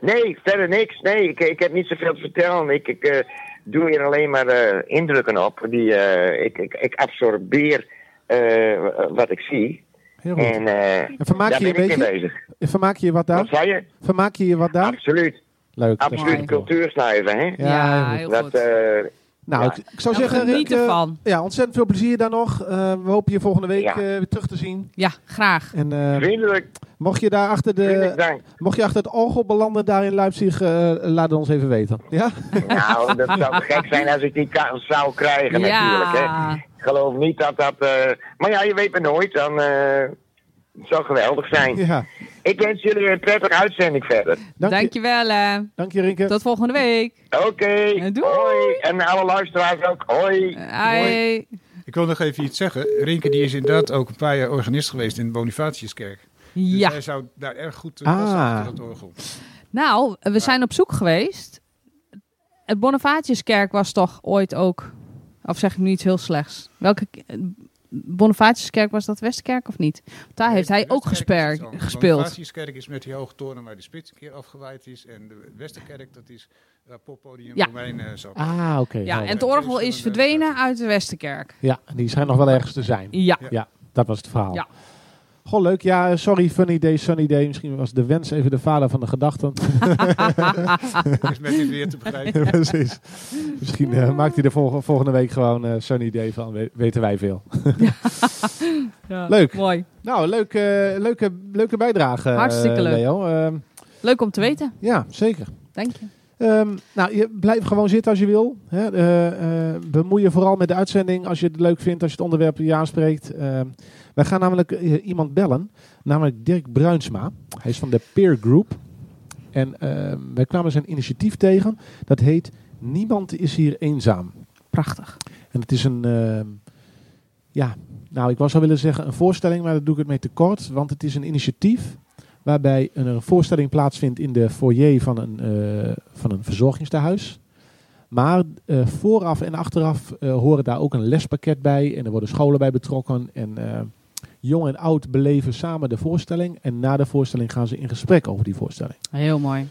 Nee, verder niks. Nee, ik, ik heb niet zoveel te vertellen. Ik, ik eh, doe hier alleen maar eh, indrukken op. Die, eh, ik, ik, ik absorbeer eh, wat ik zie. Heel goed. En eh, En vermaak daar je je ben een ik mee beetje? bezig. Vermaak je je wat Wat daar? zei je? Vermaak je je wat daar? Absoluut. Leuk. Absoluut cultuursnuiven, hè? Ja, Ja, heel Dat, goed. eh, Nou, Ja. ik, ik zou Nou, zeggen, Rick, ja, ontzettend veel plezier daar nog. Eh, we hopen je volgende week Ja. eh, weer terug te zien. Ja, graag. En eh, vriendelijk, mocht je daar achter de, mocht je achter het orgel belanden daar in Leipzig, eh, laat het ons even weten. Ja? Nou, dat zou gek zijn als ik die kans zou krijgen natuurlijk, hè? Ik geloof niet dat dat... eh, Maar ja, je weet maar nooit, dan... eh, het zou geweldig zijn. ja. Ik wens jullie een prettige uitzending verder. Dank, je, dankjewel. hè. dank je, Rinke. Tot volgende week. Oké, Eh, doei. hoi. En alle luisteraars ook, hoi. Hoi. Ik wil nog even iets zeggen. Rinke die is inderdaad ook een paar jaar organist geweest in de Bonifatiuskerk. Dus Ja. hij zou daar erg goed uh, passen Ah. achter dat orgel. Nou, we zijn op zoek geweest. Het Bonifatiuskerk was toch ooit ook... Of zeg ik nu iets heel slechts? Welke Bonifatiuskerk was dat Westkerk of niet? Daar heeft hij ook Westerkerk is gesper- iets anders. De gespeeld. Bonifatiuskerk is met die hoge toren waar de spits een keer afgewaaid is. En de Westerkerk, dat is waar poppodium Ja. Romein eh, zat. Ah, oké. Ja, en het orgel is verdwenen uit de Westerkerk. Ja, die schijnt nog wel ergens te zijn. Ja. Ja, dat was het verhaal. Ja. Goh, leuk. Ja, sorry, funny day, sunny day. Misschien was de wens even de vader van de gedachten. [laughs] is met dit weer te begrijpen. [laughs] Precies. Misschien eh, maakt hij er volg- volgende week gewoon eh, sunny day van. We- weten wij veel. [laughs] Ja. Leuk. Mooi. Nou, leuk, eh, leuke, leuke bijdrage, eh, Hartstikke leuk. Leo. Ehm, Leuk om te weten. ja, zeker. Dank je. Ehm, nou, je blijft gewoon zitten als je wil. Hè. Eh, eh, bemoei je vooral met de uitzending als je het leuk vindt, als je het onderwerp je aanspreekt. Wij gaan namelijk eh, iemand bellen, namelijk Dirk Bruinsma. Hij is van de Peer Group. En ehm, wij kwamen zijn initiatief tegen. Dat heet Niemand is hier eenzaam. Prachtig. En het is een, ehm, ja, nou ik zo willen zeggen een voorstelling, maar dat doe ik het mee tekort. Want het is een initiatief waarbij een, een voorstelling plaatsvindt in de foyer van een, eh, van een verzorgingstehuis. Maar eh, vooraf en achteraf horen daar ook een lespakket bij en er worden scholen bij betrokken. En jong en oud beleven samen de voorstelling. En na de voorstelling gaan ze in gesprek over die voorstelling. Heel mooi.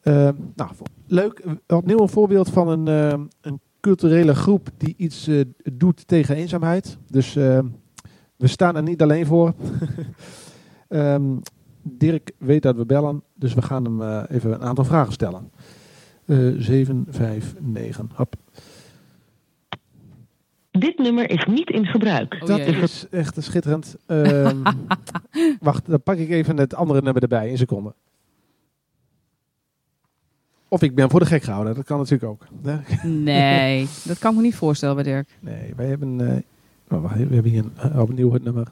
Eh, nou, leuk. Opnieuw een voorbeeld van een, eh, een culturele groep die iets eh, doet tegen eenzaamheid. Dus eh, we staan er niet alleen voor. [laughs] Ehm, Dirk weet dat we bellen, dus we gaan hem eh, even een aantal vragen stellen. Uh, 7, 5, 9. Hop. Dit nummer is niet in gebruik. Oh, dat jee. is echt schitterend. Ehm, [laughs] wacht, dan pak ik even het andere nummer erbij, in seconde. Of ik ben voor de gek gehouden, dat kan natuurlijk ook. [laughs] Nee, dat kan ik me niet voorstellen bij Dirk. Nee, wij hebben, eh, oh, wacht, we hebben hier een, eh, opnieuw het nummer.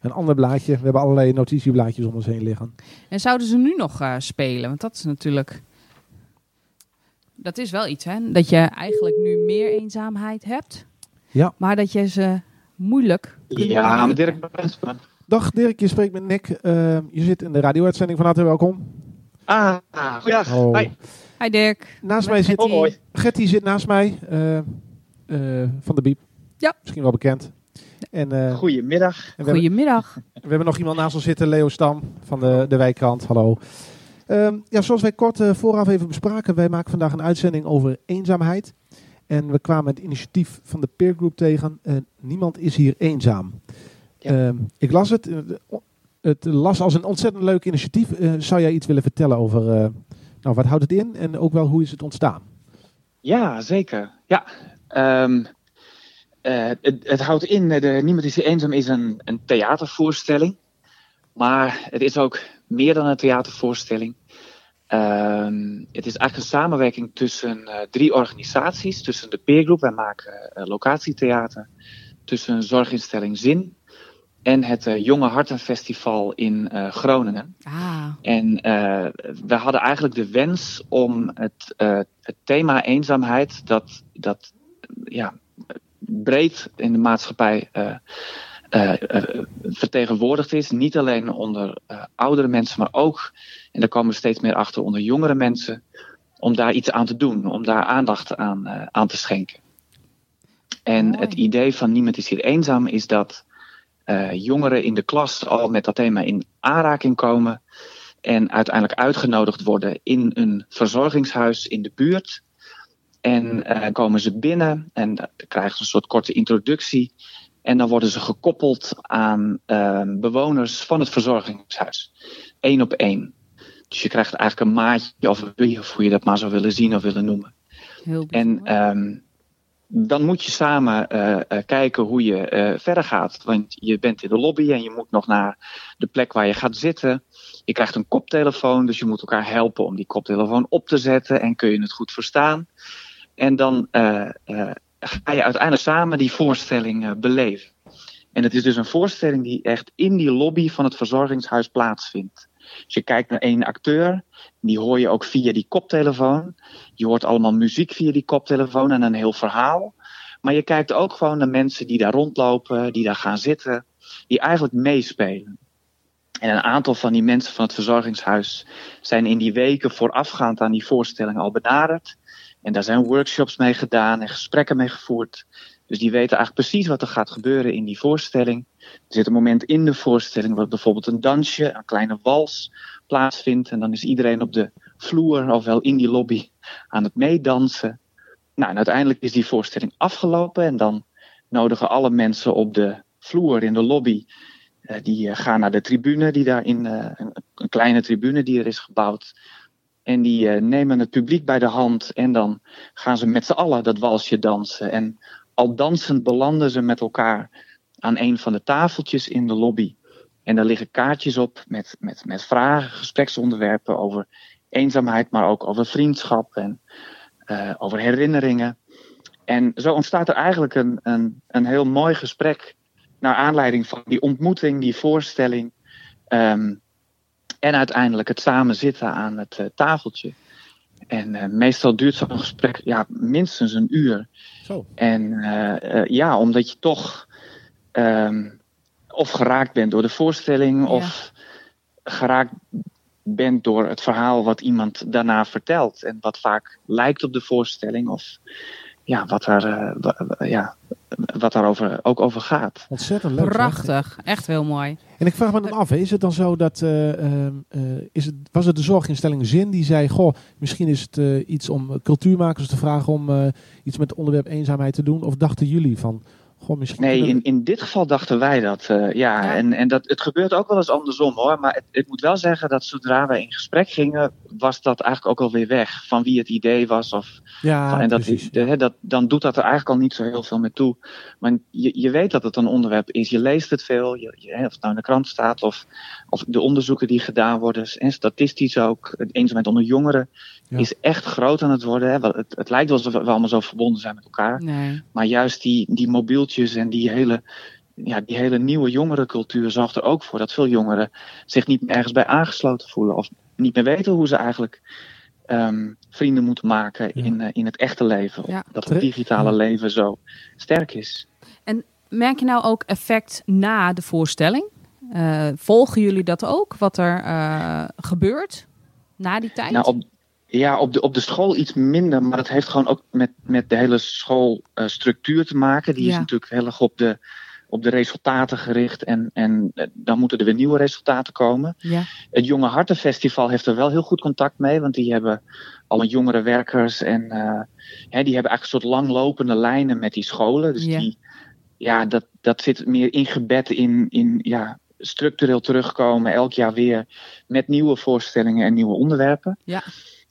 Een ander blaadje. We hebben allerlei notitieblaadjes om ons heen liggen. En zouden ze nu nog eh, spelen? Want dat is natuurlijk... Dat is wel iets, hè? Dat je eigenlijk nu meer eenzaamheid hebt. Ja. Maar dat je ze moeilijk Ja, maar Dirk Bensman. Dag Dirk, je spreekt met Nick. Eh, je zit in de radio-uitzending. Van harte welkom. Ah, goeiedag. Oh. Hi. Hi Dirk. Naast Met mij zit. Hoi. Getty zit naast mij. eh, eh, van de Biep. Ja. Misschien wel bekend. En, eh, Goedemiddag. en we, hebben, Goedemiddag. we hebben nog iemand naast ons zitten. Leo Stam van de, de Wijkkrant. Hallo. Ehm, ja, zoals wij kort vooraf even bespraken. Wij maken vandaag een uitzending over eenzaamheid. En we kwamen het initiatief van de peer group tegen. niemand is hier eenzaam. Ja. Ehm, ik las het. Het las als een ontzettend leuk initiatief. Eh, zou jij iets willen vertellen over... eh, nou, wat houdt het in? En ook wel hoe is het ontstaan? Ja, zeker. Ja. Ehm, eh, het, het houdt in, de Niemand is hier eenzaam is een, een theatervoorstelling. Maar het is ook meer dan een theatervoorstelling. Ehm, het is eigenlijk een samenwerking tussen eh, drie organisaties. Tussen de peergroep, wij maken eh, locatietheater. Tussen zorginstelling Zin. En het eh, Jonge Hartenfestival in Groningen. Ah, En we hadden eigenlijk de wens om het, het thema eenzaamheid, dat, dat ja, breed in de maatschappij eh, eh, vertegenwoordigd is, niet alleen onder eh, oudere mensen, maar ook, en daar komen we steeds meer achter, onder jongere mensen, om daar iets aan te doen, om daar aandacht aan, aan te schenken. En Mooi. het idee van Niemand is hier eenzaam is dat jongeren in de klas al met dat thema in aanraking komen en uiteindelijk uitgenodigd worden in een verzorgingshuis in de buurt. En komen ze binnen en dan krijgen ze een soort korte introductie. En dan worden ze gekoppeld aan eh, bewoners van het verzorgingshuis. Eén op één. Dus je krijgt eigenlijk een maatje of een buddy, of hoe je dat maar zou willen zien of willen noemen. heel En ehm, dan moet je samen eh, eh, kijken hoe je eh, verder gaat. Want je bent in de lobby en je moet nog naar de plek waar je gaat zitten. Je krijgt een koptelefoon, dus je moet elkaar helpen om die koptelefoon op te zetten. En kun je het goed verstaan. En dan ga je uiteindelijk samen die voorstelling eh, beleven. En het is dus een voorstelling die echt in die lobby van het verzorgingshuis plaatsvindt. Dus je kijkt naar één acteur, die hoor je ook via die koptelefoon. Je hoort allemaal muziek via die koptelefoon en een heel verhaal. Maar je kijkt ook gewoon naar mensen die daar rondlopen, die daar gaan zitten, die eigenlijk meespelen. En een aantal van die mensen van het verzorgingshuis zijn in die weken voorafgaand aan die voorstelling al benaderd. En daar zijn workshops mee gedaan en gesprekken mee gevoerd. Dus die weten eigenlijk precies wat er gaat gebeuren in die voorstelling. Er zit een moment in de voorstelling waar bijvoorbeeld een dansje, een kleine wals plaatsvindt. En dan is iedereen op de vloer, ofwel in die lobby, aan het meedansen. Nou, en uiteindelijk is die voorstelling afgelopen. En dan nodigen alle mensen op de vloer in de lobby. eh, die eh, gaan naar de tribune, die daar in eh, een, een kleine tribune die er is gebouwd. En die eh, nemen het publiek bij de hand. En dan gaan ze met z'n allen dat walsje dansen. En al dansend belanden ze met elkaar aan een van de tafeltjes in de lobby. En daar liggen kaartjes op met, met, met vragen, gespreksonderwerpen over eenzaamheid, maar ook over vriendschap en eh, over herinneringen. En zo ontstaat er eigenlijk een, een, een heel mooi gesprek naar aanleiding van die ontmoeting, die voorstelling. ehm, en uiteindelijk het samen zitten aan het eh, tafeltje. En eh, meestal duurt zo'n gesprek ja, minstens een uur. Zo. En eh, ja, omdat je toch ehm, of geraakt bent door de voorstelling, Ja. of geraakt bent door het verhaal wat iemand daarna vertelt. En wat vaak lijkt op de voorstelling, of ja, wat, daar, eh, ja, wat daarover ook over gaat. Ontzettend leuk. Prachtig. Echt heel mooi. En ik vraag me dan af, hè, is het dan zo dat, eh, ehm, eh, is het, was het de zorginstelling Zin die zei, goh, misschien is het eh, iets om cultuurmakers te vragen om eh, iets met het onderwerp eenzaamheid te doen? Of dachten jullie van, Misschien Nee, in, in dit geval dachten wij dat. eh, ja, Ja. En, en dat, het gebeurt ook wel eens andersom hoor. Maar het, ik moet wel zeggen dat zodra wij in gesprek gingen, was dat eigenlijk ook alweer weg. Van wie het idee was. Of, Ja, van- en dat, precies. de- dat, dan doet dat er eigenlijk al niet zo heel veel meer toe. Maar je, je weet dat het een onderwerp is. Je leest het veel. Je, je- hè, of het nou in de krant staat. Of, of de onderzoeken die gedaan worden. En statistisch ook. Het eenzaamheid onder jongeren Ja. is echt groot aan het worden. Hè. Het, het lijkt wel alsof we allemaal zo verbonden zijn met elkaar. Nee. Maar juist die, die en die hele, ja, die hele nieuwe jongerencultuur zorgt er ook voor dat veel jongeren zich niet meer ergens bij aangesloten voelen. Of niet meer weten hoe ze eigenlijk ehm, vrienden moeten maken Ja. in, eh, in het echte leven. Ja. Dat het digitale Ja. leven zo sterk is. Merk je nou ook effect na de voorstelling? Eh, volgen jullie dat ook? Wat er eh, gebeurt na die tijd? Nou, op, ja, op de, op de school iets minder, maar dat heeft gewoon ook met, met de hele schoolstructuur te maken. Die is natuurlijk heel erg op de, op de resultaten gericht en, en eh, dan moeten er weer nieuwe resultaten komen. ja. Het Jonge Hartenfestival heeft er wel heel goed contact mee, want die hebben alle jongere werkers en eh, hè, die hebben eigenlijk een soort langlopende lijnen met die scholen. Dus Ja. die, ja, dat, dat zit meer ingebed in, in ja, structureel terugkomen, elk jaar weer met nieuwe voorstellingen en nieuwe onderwerpen. Ja.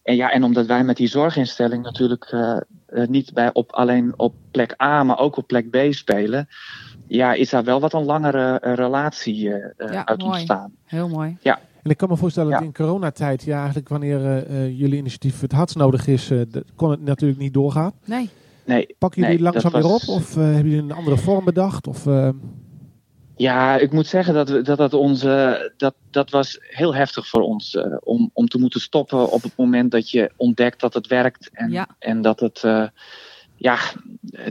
En ja, en omdat wij met die zorginstelling natuurlijk eh, eh, niet bij op, alleen op plek A, maar ook op plek B spelen, ja, is daar wel wat een langere eh, relatie eh, eh, Ja, uit mooi. ontstaan. Heel mooi. En ik kan me voorstellen dat Ja. in coronatijd, ja, eigenlijk wanneer jullie initiatief het hardst nodig is, kon het natuurlijk niet doorgaan. Nee. Nee, Pakken jullie Nee, langzaam weer op? Of eh, hebben jullie een andere vorm bedacht? Of, eh, Ja, ik moet zeggen dat we, dat, dat onze. Dat, dat was heel heftig voor ons. eh, om, om te moeten stoppen op het moment dat je ontdekt dat het werkt. En, Ja. en dat het. eh, ja,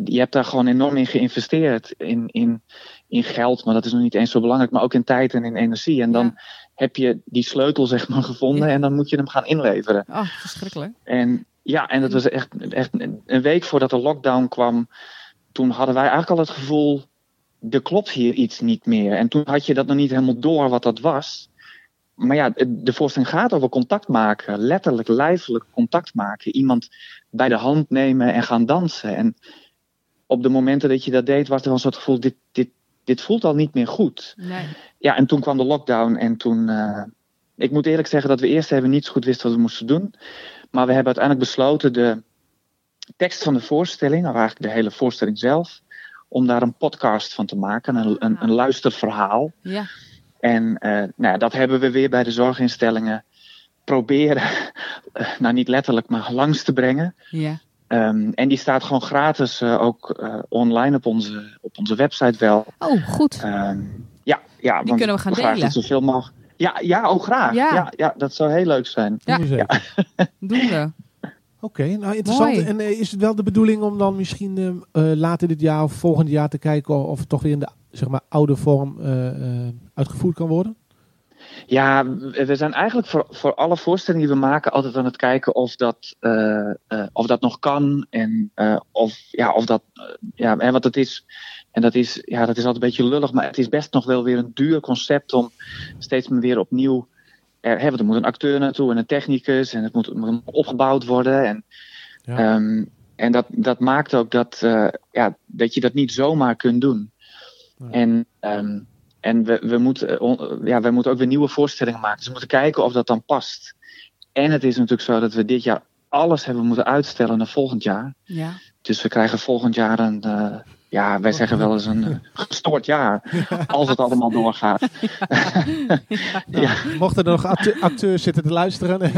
je hebt daar gewoon enorm in geïnvesteerd. In, in, in geld, maar dat is nog niet eens zo belangrijk. Maar ook in tijd en in energie. En dan Ja. heb je die sleutel, zeg maar, gevonden. Ja. En dan moet je hem gaan inleveren. Oh, verschrikkelijk. En ja, en dat was echt, echt een week voordat de lockdown kwam. Toen hadden wij eigenlijk al het gevoel. Er klopt hier iets niet meer. En toen had je dat nog niet helemaal door wat dat was. Maar ja, de voorstelling gaat over contact maken. Letterlijk, lijfelijk contact maken. Iemand bij de hand nemen en gaan dansen. En op de momenten dat je dat deed, was er wel een soort gevoel: dit, dit, dit voelt al niet meer goed. Nee. Ja, en toen kwam de lockdown en toen. eh, ik moet eerlijk zeggen dat we eerst even niet zo goed wisten wat we moesten doen. Maar we hebben uiteindelijk besloten de tekst van de voorstelling, of eigenlijk de hele voorstelling zelf, om daar een podcast van te maken, een, een, een luisterverhaal. Ja. En eh, nou, ja, dat hebben we weer bij de zorginstellingen proberen, [laughs] eh, nou niet letterlijk, maar langs te brengen. Ja. Ehm, en die staat gewoon gratis eh, ook online op onze, op onze website wel. Oh, goed. Ehm, ja, ja, Die kunnen we gaan graag delen. dat zoveel mogelijk. Ja, ja, oh graag. Ja. Ja. Ja, dat zou heel leuk zijn. Ja. we zeker. Doen we. [laughs] Oké, nou interessant. Mooi. En eh, is het wel de bedoeling om dan misschien eh, eh, later dit jaar of volgend jaar te kijken of het toch weer in de zeg maar, oude vorm eh, eh, uitgevoerd kan worden? Ja, we zijn eigenlijk voor, voor alle voorstellingen die we maken altijd aan het kijken of dat, eh, eh, of dat nog kan. En eh, of, ja, of dat, ja, hè, want het is, en dat is, ja, dat is altijd een beetje lullig, maar het is best nog wel weer een duur concept om steeds maar weer opnieuw. Er, hè, want er moet een acteur naartoe en een technicus en het moet, moet opgebouwd worden. En, Ja. ehm, en dat, dat maakt ook dat, eh, ja, dat je dat niet zomaar kunt doen. Nee. En, ehm, en we, we, moeten, eh, on- ja, we moeten ook weer nieuwe voorstellingen maken. Dus we moeten kijken of dat dan past. En het is natuurlijk zo dat we dit jaar alles hebben moeten uitstellen naar volgend jaar. Ja. Dus we krijgen volgend jaar een, eh, ja, wij zeggen wel eens een [laughs] gestoord jaar. Als het allemaal doorgaat. [laughs] ja. Mochten er nog acte- acteurs zitten te luisteren. [laughs]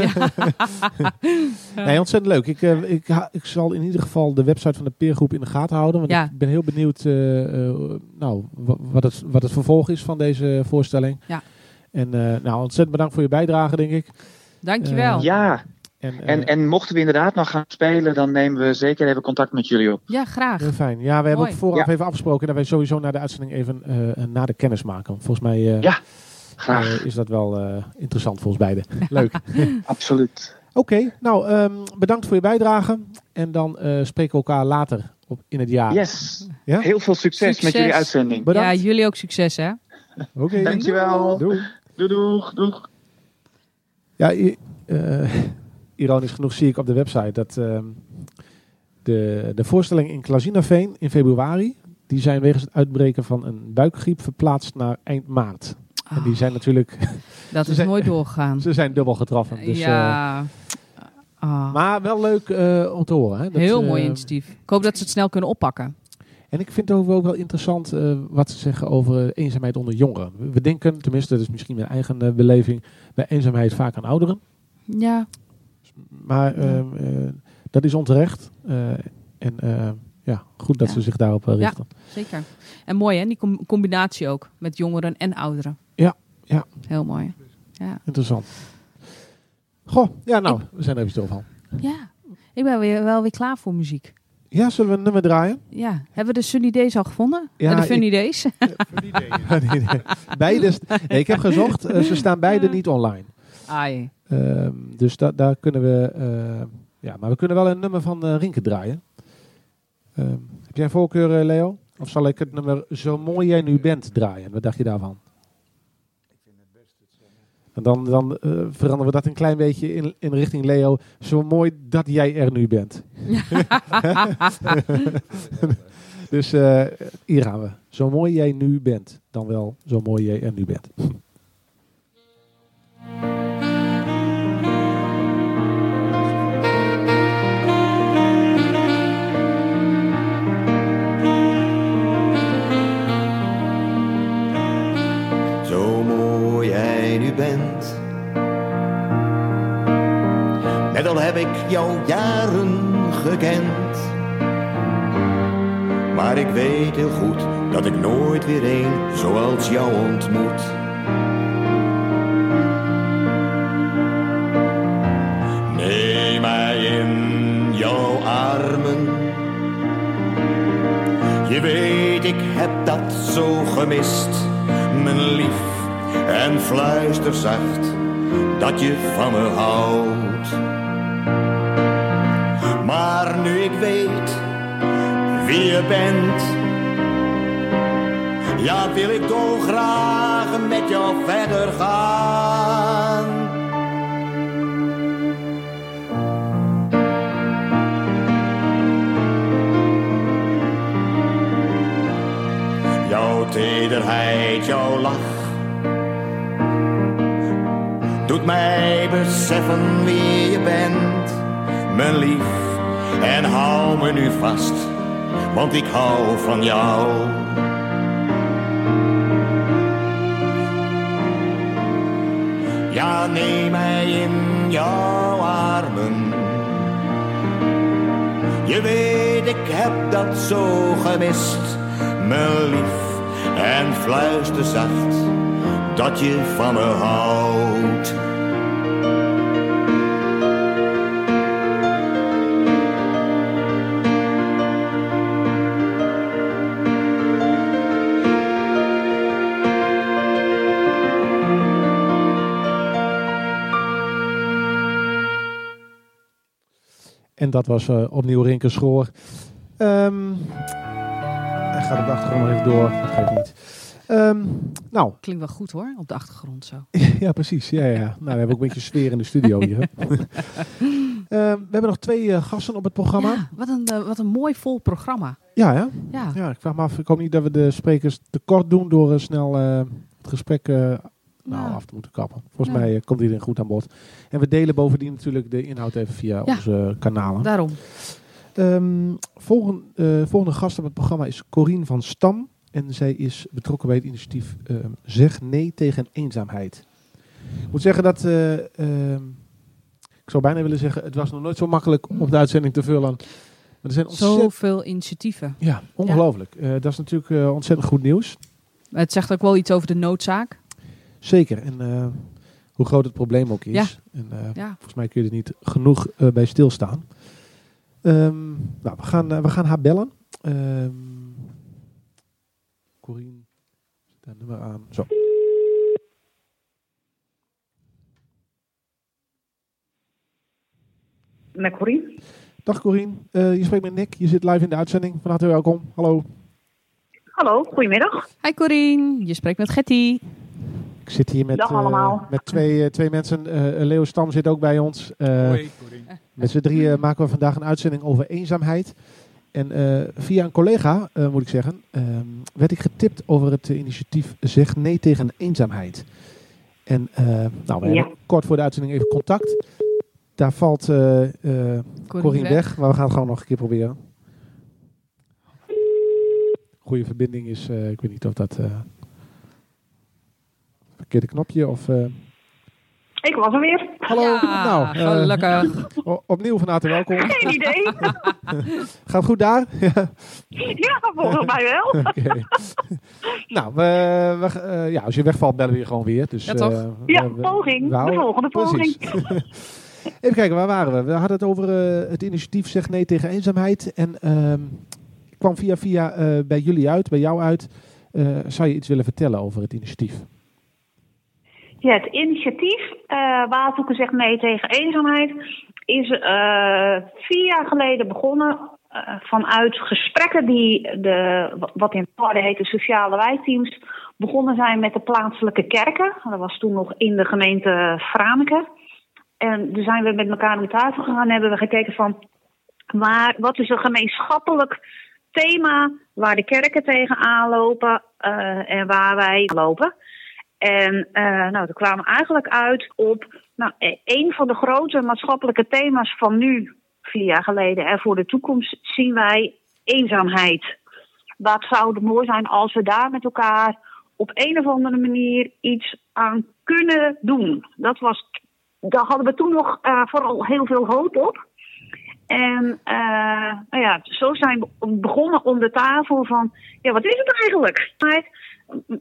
nee, ontzettend leuk. Ik, eh, ik, ik zal in ieder geval de website van de peergroep in de gaten houden. Want Ja. ik ben heel benieuwd eh, eh, nou, wa- wat, het, wat het vervolg is van deze voorstelling. Ja. En eh, nou, ontzettend bedankt voor je bijdrage, denk ik. Dankjewel. Eh, ja, En, eh, en, en mochten we inderdaad nog gaan spelen, dan nemen we zeker even contact met jullie op. Ja, graag. Heel fijn. Ja, we hebben Mooi. ook vooraf Ja. even afgesproken dat wij sowieso na de uitzending even eh na de kennis maken. Volgens mij eh, Ja. Graag, is dat wel eh, interessant voor ons beiden. [laughs] Leuk. [laughs] absoluut. Oké, nou ehm, bedankt voor je bijdrage. En dan eh, spreken we elkaar later op, in het jaar. Yes, Ja? heel veel succes, met jullie uitzending. Bedankt. Ja, jullie ook succes, hè? Oké. Dankjewel. Doei. Doei, doeg, doeg. Ja, eh, ironisch genoeg zie ik op de website dat ehm, de, de voorstelling in Klazinaveen in februari, die zijn wegens het uitbreken van een buikgriep verplaatst naar eind maart. En die zijn natuurlijk, [laughs] Dat is zijn- nooit doorgegaan. [laughs] ze zijn dubbel getroffen. Dus, eh, ja. Ah, maar wel leuk eh, om te horen. Hè? Dat, heel eh, mooi initiatief. Ik hoop dat ze het snel kunnen oppakken. En ik vind het ook wel, interessant eh, wat ze zeggen over eh, eenzaamheid onder jongeren. We- denken, tenminste, dat is misschien mijn eigen eh, beleving, bij eenzaamheid vaak aan ouderen. Ja, Maar Ja. ehm, eh, dat is onterecht. Eh, en eh, ja, goed dat Ja. ze zich daarop eh, Ja. richten. zeker. En mooi hè, die com- combinatie ook. Met jongeren en ouderen. Ja, ja. Heel mooi. Ja. Interessant. Goh, ja nou, we zijn er even stil van. ja. Ik ben weer, wel weer klaar voor muziek. Ja, zullen we een nummer draaien? Ja. Hebben we de Sunny Days al gevonden? Ja, Ja, de ik- Funny Days? Nee, [laughs] nee. Beide, nee, ik heb gezocht, ze staan beide niet online. Ai. Ehm, dus da daar kunnen we, eh, ja, maar we kunnen wel een nummer van eh Rinke draaien. Ehm, heb jij een voorkeur, eh, Leo? Of zal ik het nummer Zo mooi jij nu bent draaien? Wat dacht je daarvan? En dan, dan veranderen we dat een klein beetje in, in richting Leo. Zo mooi dat jij er nu bent. [laughs] dus hier gaan we. Zo mooi jij nu bent. Dan wel zo mooi jij er nu bent. Dat ik nooit weer een zoals jou ontmoet. Neem mij in jouw armen. Je weet, ik heb dat zo gemist, mijn lief. En fluister zacht dat je van me houdt. Maar nu ik weet wie je bent, ja, wil ik dolgraag met jou verder gaan. Jouw tederheid, jouw lach doet mij beseffen wie je bent, mijn lief. En hou me nu vast, want ik hou van jou. Neem mij in jouw armen. Je weet, ik heb dat zo gemist, mijn lief. En fluister zacht dat je van me houdt. Dat was eh, opnieuw Rinke Schoor. Ehm hij gaat op de achtergrond nog even door. Dat geeft niet. Ehm, nou, Klinkt wel goed hoor, op de achtergrond zo. [laughs] ja precies. Ja, ja. Nou, we hebben ook een beetje sfeer in de studio hier. [laughs] Ehm, we hebben nog twee eh, gasten op het programma. Ja, wat, een, eh, wat een mooi vol programma. Ja, ja. Ja, Ja, ik vraag me af. Ik hoop niet dat we de sprekers te kort doen door snel het gesprek nou, Ja. af te moeten kappen. Volgens Ja. mij eh, komt iedereen goed aan bod. En we delen bovendien natuurlijk de inhoud even via Ja. onze kanalen. daarom. Ehm, volgende, eh, volgende gast op het programma is Corine van Stam. En zij is betrokken bij het initiatief ehm, Zeg Nee tegen Eenzaamheid. Ik moet zeggen dat... eh, ehm, ik zou bijna willen zeggen, het was nog nooit zo makkelijk om de uitzending te vullen. Maar er zijn ontzettend... Zoveel initiatieven. Ja, ongelooflijk. Eh, dat is natuurlijk eh, ontzettend goed nieuws. Het zegt ook wel iets over de noodzaak. Zeker. En eh, hoe groot het probleem ook is. Ja. En, eh, Ja. Volgens mij kun je er niet genoeg eh, bij stilstaan. Ehm, nou, we gaan, we gaan haar bellen. Ehm Corine, zet haar nummer aan. Zo. Met Corine? Dag Corine, Eh, je spreekt met Nick. Je zit live in de uitzending. Van harte welkom. Hallo. Hallo, goedemiddag. Hi Corine, je spreekt met Getty. Ik zit hier met, eh, met twee, eh, twee mensen. Eh, Leo Stam zit ook bij ons. Eh, Hoi. Met z'n drieën maken we vandaag een uitzending over eenzaamheid. En eh, via een collega, eh, moet ik zeggen, ehm, werd ik getipt over het initiatief Zeg Nee tegen Eenzaamheid. En eh, nou, we Ja. hebben kort voor de uitzending even contact. Daar valt Corine weg. maar we gaan het gewoon nog een keer proberen. Goede verbinding is, eh, ik weet niet of dat... verkeerde knopje of... eh, Ik was er weer. Hallo, Ja, nou, eh, gelukkig. opnieuw van harte welkom. [laughs] Geen idee. [laughs] Gaat het goed daar? [laughs] Ja. ja, volgens mij wel. Oké. nou, we, we, eh, ja, als je wegvalt, bellen we je gewoon weer. Dus, Ja, toch? eh, Ja, we- poging. we De volgende poging. Even kijken, waar waren we? We hadden het over eh, het initiatief Zeg Nee tegen Eenzaamheid. En ehm, ik kwam via via eh, bij jullie uit, bij jou uit. Eh, zou je iets willen vertellen over het initiatief? Ja, het initiatief eh Waterhoeken zegt nee tegen eenzaamheid is eh, vier jaar geleden begonnen eh, vanuit gesprekken die de, wat in Paarden heet de sociale wijkteams begonnen zijn met de plaatselijke kerken. Dat was toen nog in de gemeente Franeker. En toen zijn we met elkaar de tafel gegaan en hebben we gekeken van waar, wat is een gemeenschappelijk thema waar de kerken tegenaan lopen en waar wij lopen. En eh, nou, we kwamen eigenlijk uit op nou, e- een van de grote maatschappelijke thema's van nu, vier jaar geleden, en voor de toekomst zien wij eenzaamheid. Wat zou het mooi zijn als we daar met elkaar op een of andere manier iets aan kunnen doen? Dat was, daar hadden we toen nog eh, vooral heel veel hoop op. En eh, nou ja, zo zijn we begonnen om de tafel van, ja, wat is het eigenlijk?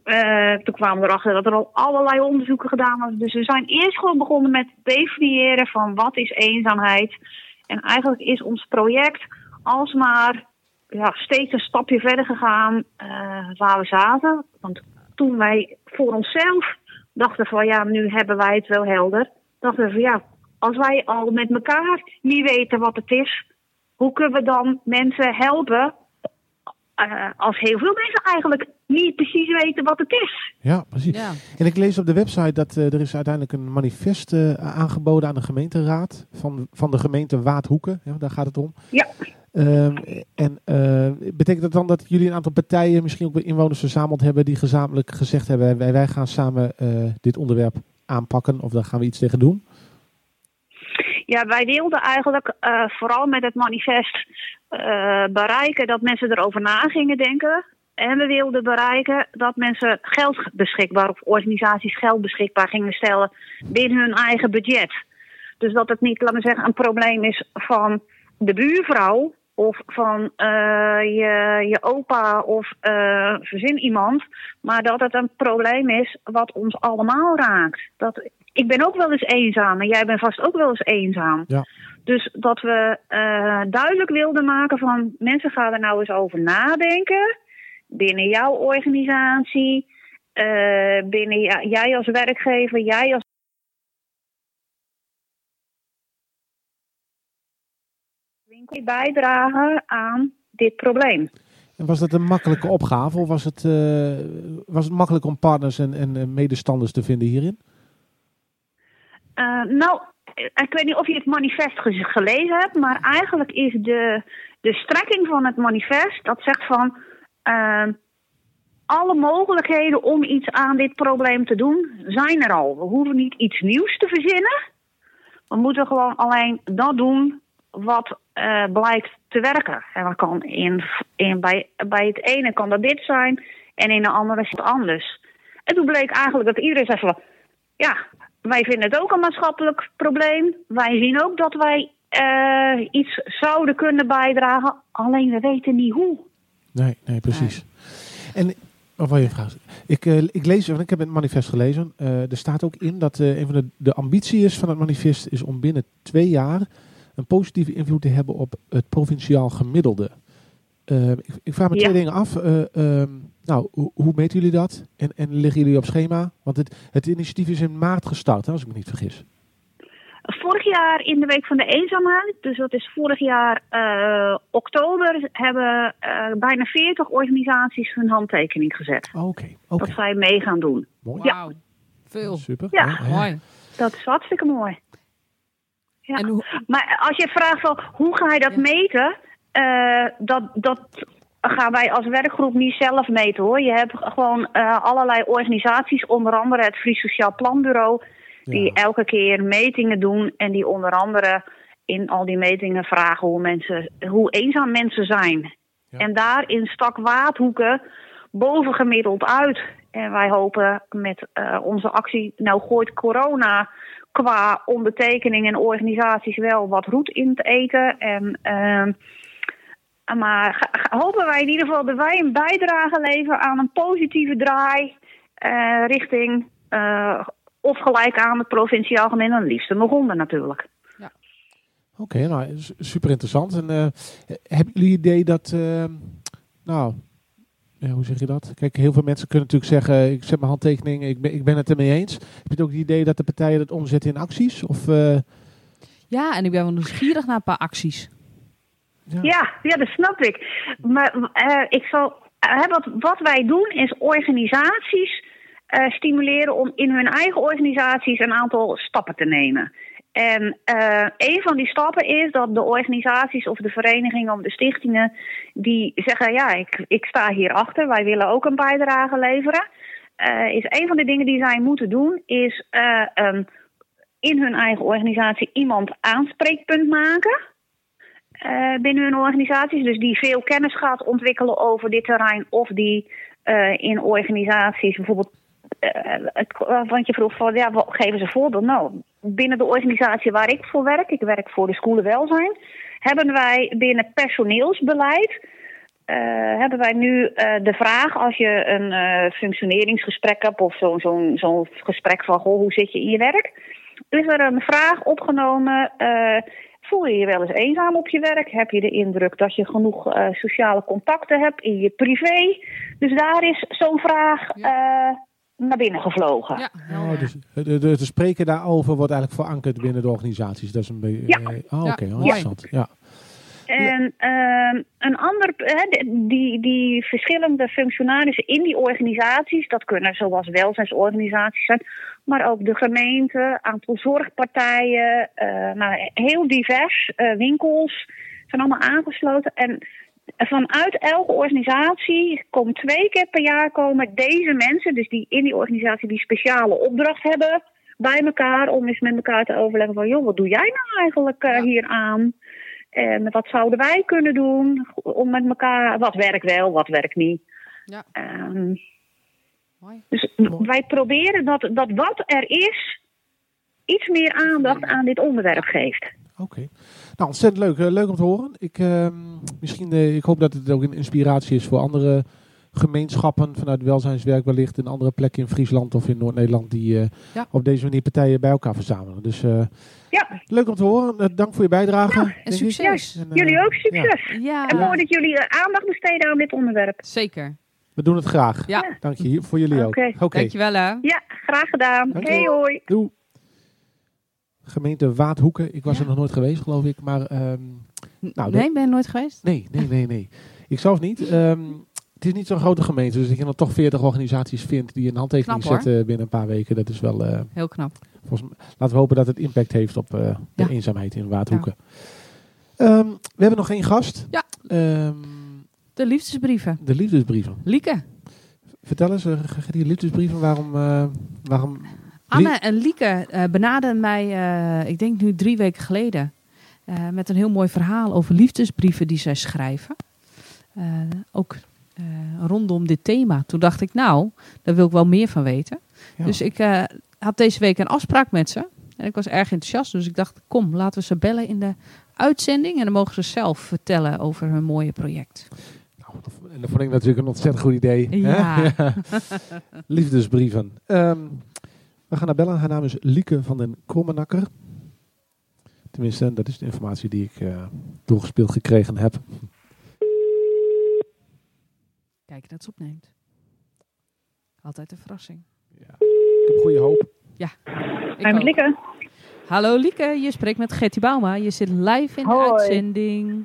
Eh, toen kwamen we erachter dat er al allerlei onderzoeken gedaan waren. Dus we zijn eerst gewoon begonnen met definiëren van wat is eenzaamheid. En eigenlijk is ons project alsmaar ja, steeds een stapje verder gegaan eh, waar we zaten. Want toen wij voor onszelf dachten van ja, nu hebben wij het wel helder. Dachten we van ja, als wij al met elkaar niet weten wat het is, hoe kunnen we dan mensen helpen eh, als heel veel mensen eigenlijk niet precies weten wat het is. Ja, precies. Ja. En ik lees op de website dat eh, er is uiteindelijk een manifest eh, aangeboden aan de gemeenteraad van, van de gemeente Waadhoeken. Ja, daar gaat het om. Ja. Ehm, en eh, betekent dat dan dat jullie een aantal partijen, misschien ook inwoners verzameld hebben, die gezamenlijk gezegd hebben, wij, wij gaan samen eh, dit onderwerp aanpakken of daar gaan we iets tegen doen? Ja, wij wilden eigenlijk eh, vooral met het manifest eh, bereiken dat mensen erover na gingen denken. En we wilden bereiken dat mensen geld beschikbaar of organisaties geld beschikbaar gingen stellen binnen hun eigen budget. Dus dat het niet, laten we zeggen, een probleem is van de buurvrouw of van eh, je, je opa of eh, verzin iemand. Maar dat het een probleem is wat ons allemaal raakt. Dat, ik ben ook wel eens eenzaam en jij bent vast ook wel eens eenzaam. Ja. Dus dat we eh, duidelijk wilden maken van mensen gaan er nou eens over nadenken. Binnen jouw organisatie, eh, binnen ja- jij als werkgever, jij als winkel bijdragen aan dit probleem. En was dat een makkelijke opgave of was het, eh, was het makkelijk om partners en, en medestanders te vinden hierin? Eh, nou, ik weet niet of je het manifest ge- gelezen hebt, maar eigenlijk is de, de strekking van het manifest dat zegt van alle mogelijkheden om iets aan dit probleem te doen zijn er al. We hoeven niet iets nieuws te verzinnen. We moeten gewoon alleen dat doen wat eh, blijkt te werken. En dat kan in, in, bij, bij het ene kan dat dit zijn en in de andere is het anders. En toen bleek eigenlijk dat iedereen zei van ja, wij vinden het ook een maatschappelijk probleem. Wij zien ook dat wij eh, iets zouden kunnen bijdragen, alleen we weten niet hoe. Nee, nee, precies. En, of wil je een vraag? Ik, eh, ik lees, want ik heb het manifest gelezen. Eh, er staat ook in dat eh, een van de, de ambitie is van het manifest is om binnen twee jaar een positieve invloed te hebben op het provinciaal gemiddelde. Ik, ik vraag me Ja. twee dingen af. Eh, ehm, nou, hoe, hoe meten jullie dat? En, en liggen jullie op schema? Want het, het initiatief is in maart gestart, hè, als ik me niet vergis. Vorig jaar in de Week van de Eenzaamheid, dus dat is vorig jaar eh, oktober, hebben eh, bijna 40 organisaties hun handtekening gezet. Oké, oké. Dat zij mee gaan doen. Mooi. Ja. Wauw. Veel. Super. Ja. Mooi. Dat is hartstikke mooi. Ja. En hoe, Maar als je vraagt van hoe ga je dat Ja. meten? eh, dat, dat gaan wij als werkgroep niet zelf meten hoor. Je hebt gewoon eh, allerlei organisaties, onder andere het Fries Sociaal Planbureau, die elke keer metingen doen en die onder andere in al die metingen vragen hoe, mensen, hoe eenzaam mensen zijn. En daarin stak Waadhoeken bovengemiddeld uit. En wij hopen met eh, onze actie, nou gooit corona qua ondertekening en organisaties wel wat roet in te eten. En, ehm, maar hopen wij in ieder geval dat wij een bijdrage leveren aan een positieve draai eh, richting eh, of gelijk aan het provinciaal gemeen, en liefst nog onder natuurlijk. Oké, nou, s- super interessant. En eh, hebben jullie idee dat, eh, nou, ja, hoe zeg je dat? Kijk, heel veel mensen kunnen natuurlijk zeggen, ik zet mijn handtekening, ik ben, ik ben het ermee eens. Heb je ook het idee dat de partijen dat omzetten in acties? Of, eh, Ja, en ik ben wel nieuwsgierig naar een paar acties. Ja, ja, dat snap ik. Maar eh, ik zal, wat, wat wij doen is organisaties eh, stimuleren om in hun eigen organisaties een aantal stappen te nemen. En eh, een van die stappen is dat de organisaties of de verenigingen of de stichtingen die zeggen: Ja, ik, ik sta hierachter, wij willen ook een bijdrage leveren. Eh, is een van de dingen die zij moeten doen, is eh, een- in hun eigen organisatie iemand aanspreekpunt maken binnen hun organisaties. Dus die veel kennis gaat ontwikkelen over dit terrein. Of die in organisaties bijvoorbeeld. Eh, het, want je vroeg van, ja, wat- geven ze een voorbeeld. Nou, binnen de organisatie waar ik voor werk, ik werk voor de Schoolenwelzijn, hebben wij binnen personeelsbeleid. eh, hebben wij nu eh, de vraag als je een functioneringsgesprek hebt of zo'n zo'n zo'n gesprek van goh, hoe zit je in je werk? Is er een vraag opgenomen? voel je je wel eens eenzaam op je werk? Heb je de indruk dat je genoeg sociale contacten hebt in je privé? Dus daar is zo'n vraag naar binnen gevlogen. oh, dus, de, de, de spreken daarover wordt eigenlijk verankerd binnen de organisaties. Dat is een beetje. Ja. eh, oh, Ja. oké, oh, Ja. interessant. Ja. En ehm, een ander, hè, de- die, die verschillende functionarissen in die organisaties, dat kunnen zoals welzijnsorganisaties zijn, maar ook de gemeente, aantal zorgpartijen, eh, nou, heel divers, eh, winkels zijn allemaal aangesloten. En vanuit elke organisatie komt twee keer per jaar komen deze mensen, dus die in die organisatie die speciale opdracht hebben, bij elkaar om eens met elkaar te overleggen van, joh, wat doe jij nou eigenlijk eh, hier aan? En wat zouden wij kunnen doen om met elkaar, wat werkt wel, wat werkt niet. Ja. Ehm, dus wij proberen dat, dat wat er is, iets meer aandacht aan dit onderwerp geeft. Oké. Nou, ontzettend leuk. Eh, leuk om te horen. Ik, ehm, misschien, eh, ik hoop dat het ook een inspiratie is voor andere gemeenschappen vanuit welzijnswerk wellicht in andere plekken in Friesland of in Noord-Nederland die eh, Ja. op deze manier partijen bij elkaar verzamelen. Dus eh, Ja. leuk om te horen. Dank voor je bijdrage. En succes. En, Jullie ook succes. Ja. En mooi dat jullie aandacht besteden aan dit onderwerp. Zeker. We doen het graag. Ja. Dank je. Voor jullie ook. Oké. Dankjewel hè. Ja, graag gedaan. Hey hoi. Doei. Gemeente Waadhoeken. Ik was er nog nooit geweest, geloof ik. Maar, ehm, nou, nee, ben je nooit geweest? Nee, nee, nee, nee. Ik zelf niet. Ehm, het is niet zo'n grote gemeente, dus dat je dan toch 40 organisaties vindt die een handtekening Knap, hoor. zetten binnen een paar weken. Dat is wel. eh, Heel knap. volgens laten we hopen dat het impact heeft op eh, de Ja. eenzaamheid in Waadhoeken. Ehm, we hebben nog één gast. Ja. De liefdesbrieven. de liefdesbrieven. Lieke. Vertel eens, uh, die liefdesbrieven, waarom. waarom Anne en Lieke benaderden mij, eh, ik denk nu drie weken geleden, eh, met een heel mooi verhaal over liefdesbrieven die zij schrijven. Ook rondom dit thema. Toen dacht ik, nou, daar wil ik wel meer van weten. Ja. Dus ik had deze week een afspraak met ze. En ik was erg enthousiast. Dus ik dacht, kom, laten we ze bellen in de uitzending. En dan mogen ze zelf vertellen over hun mooie project. En dat vond ik natuurlijk een ontzettend goed idee. Ja. [laughs] Liefdesbrieven. Ehm, we gaan naar bellen. Haar naam is Lieke van den Krommenakker. Tenminste, dat is de informatie die ik eh, doorgespeeld gekregen heb. Kijk dat ze opneemt. Altijd een verrassing. Ik heb goede hoop. Ja. ik Hi, met. Lieke. Hallo Lieke, je spreekt met Gertie Bauma. Je zit live in de uitzending.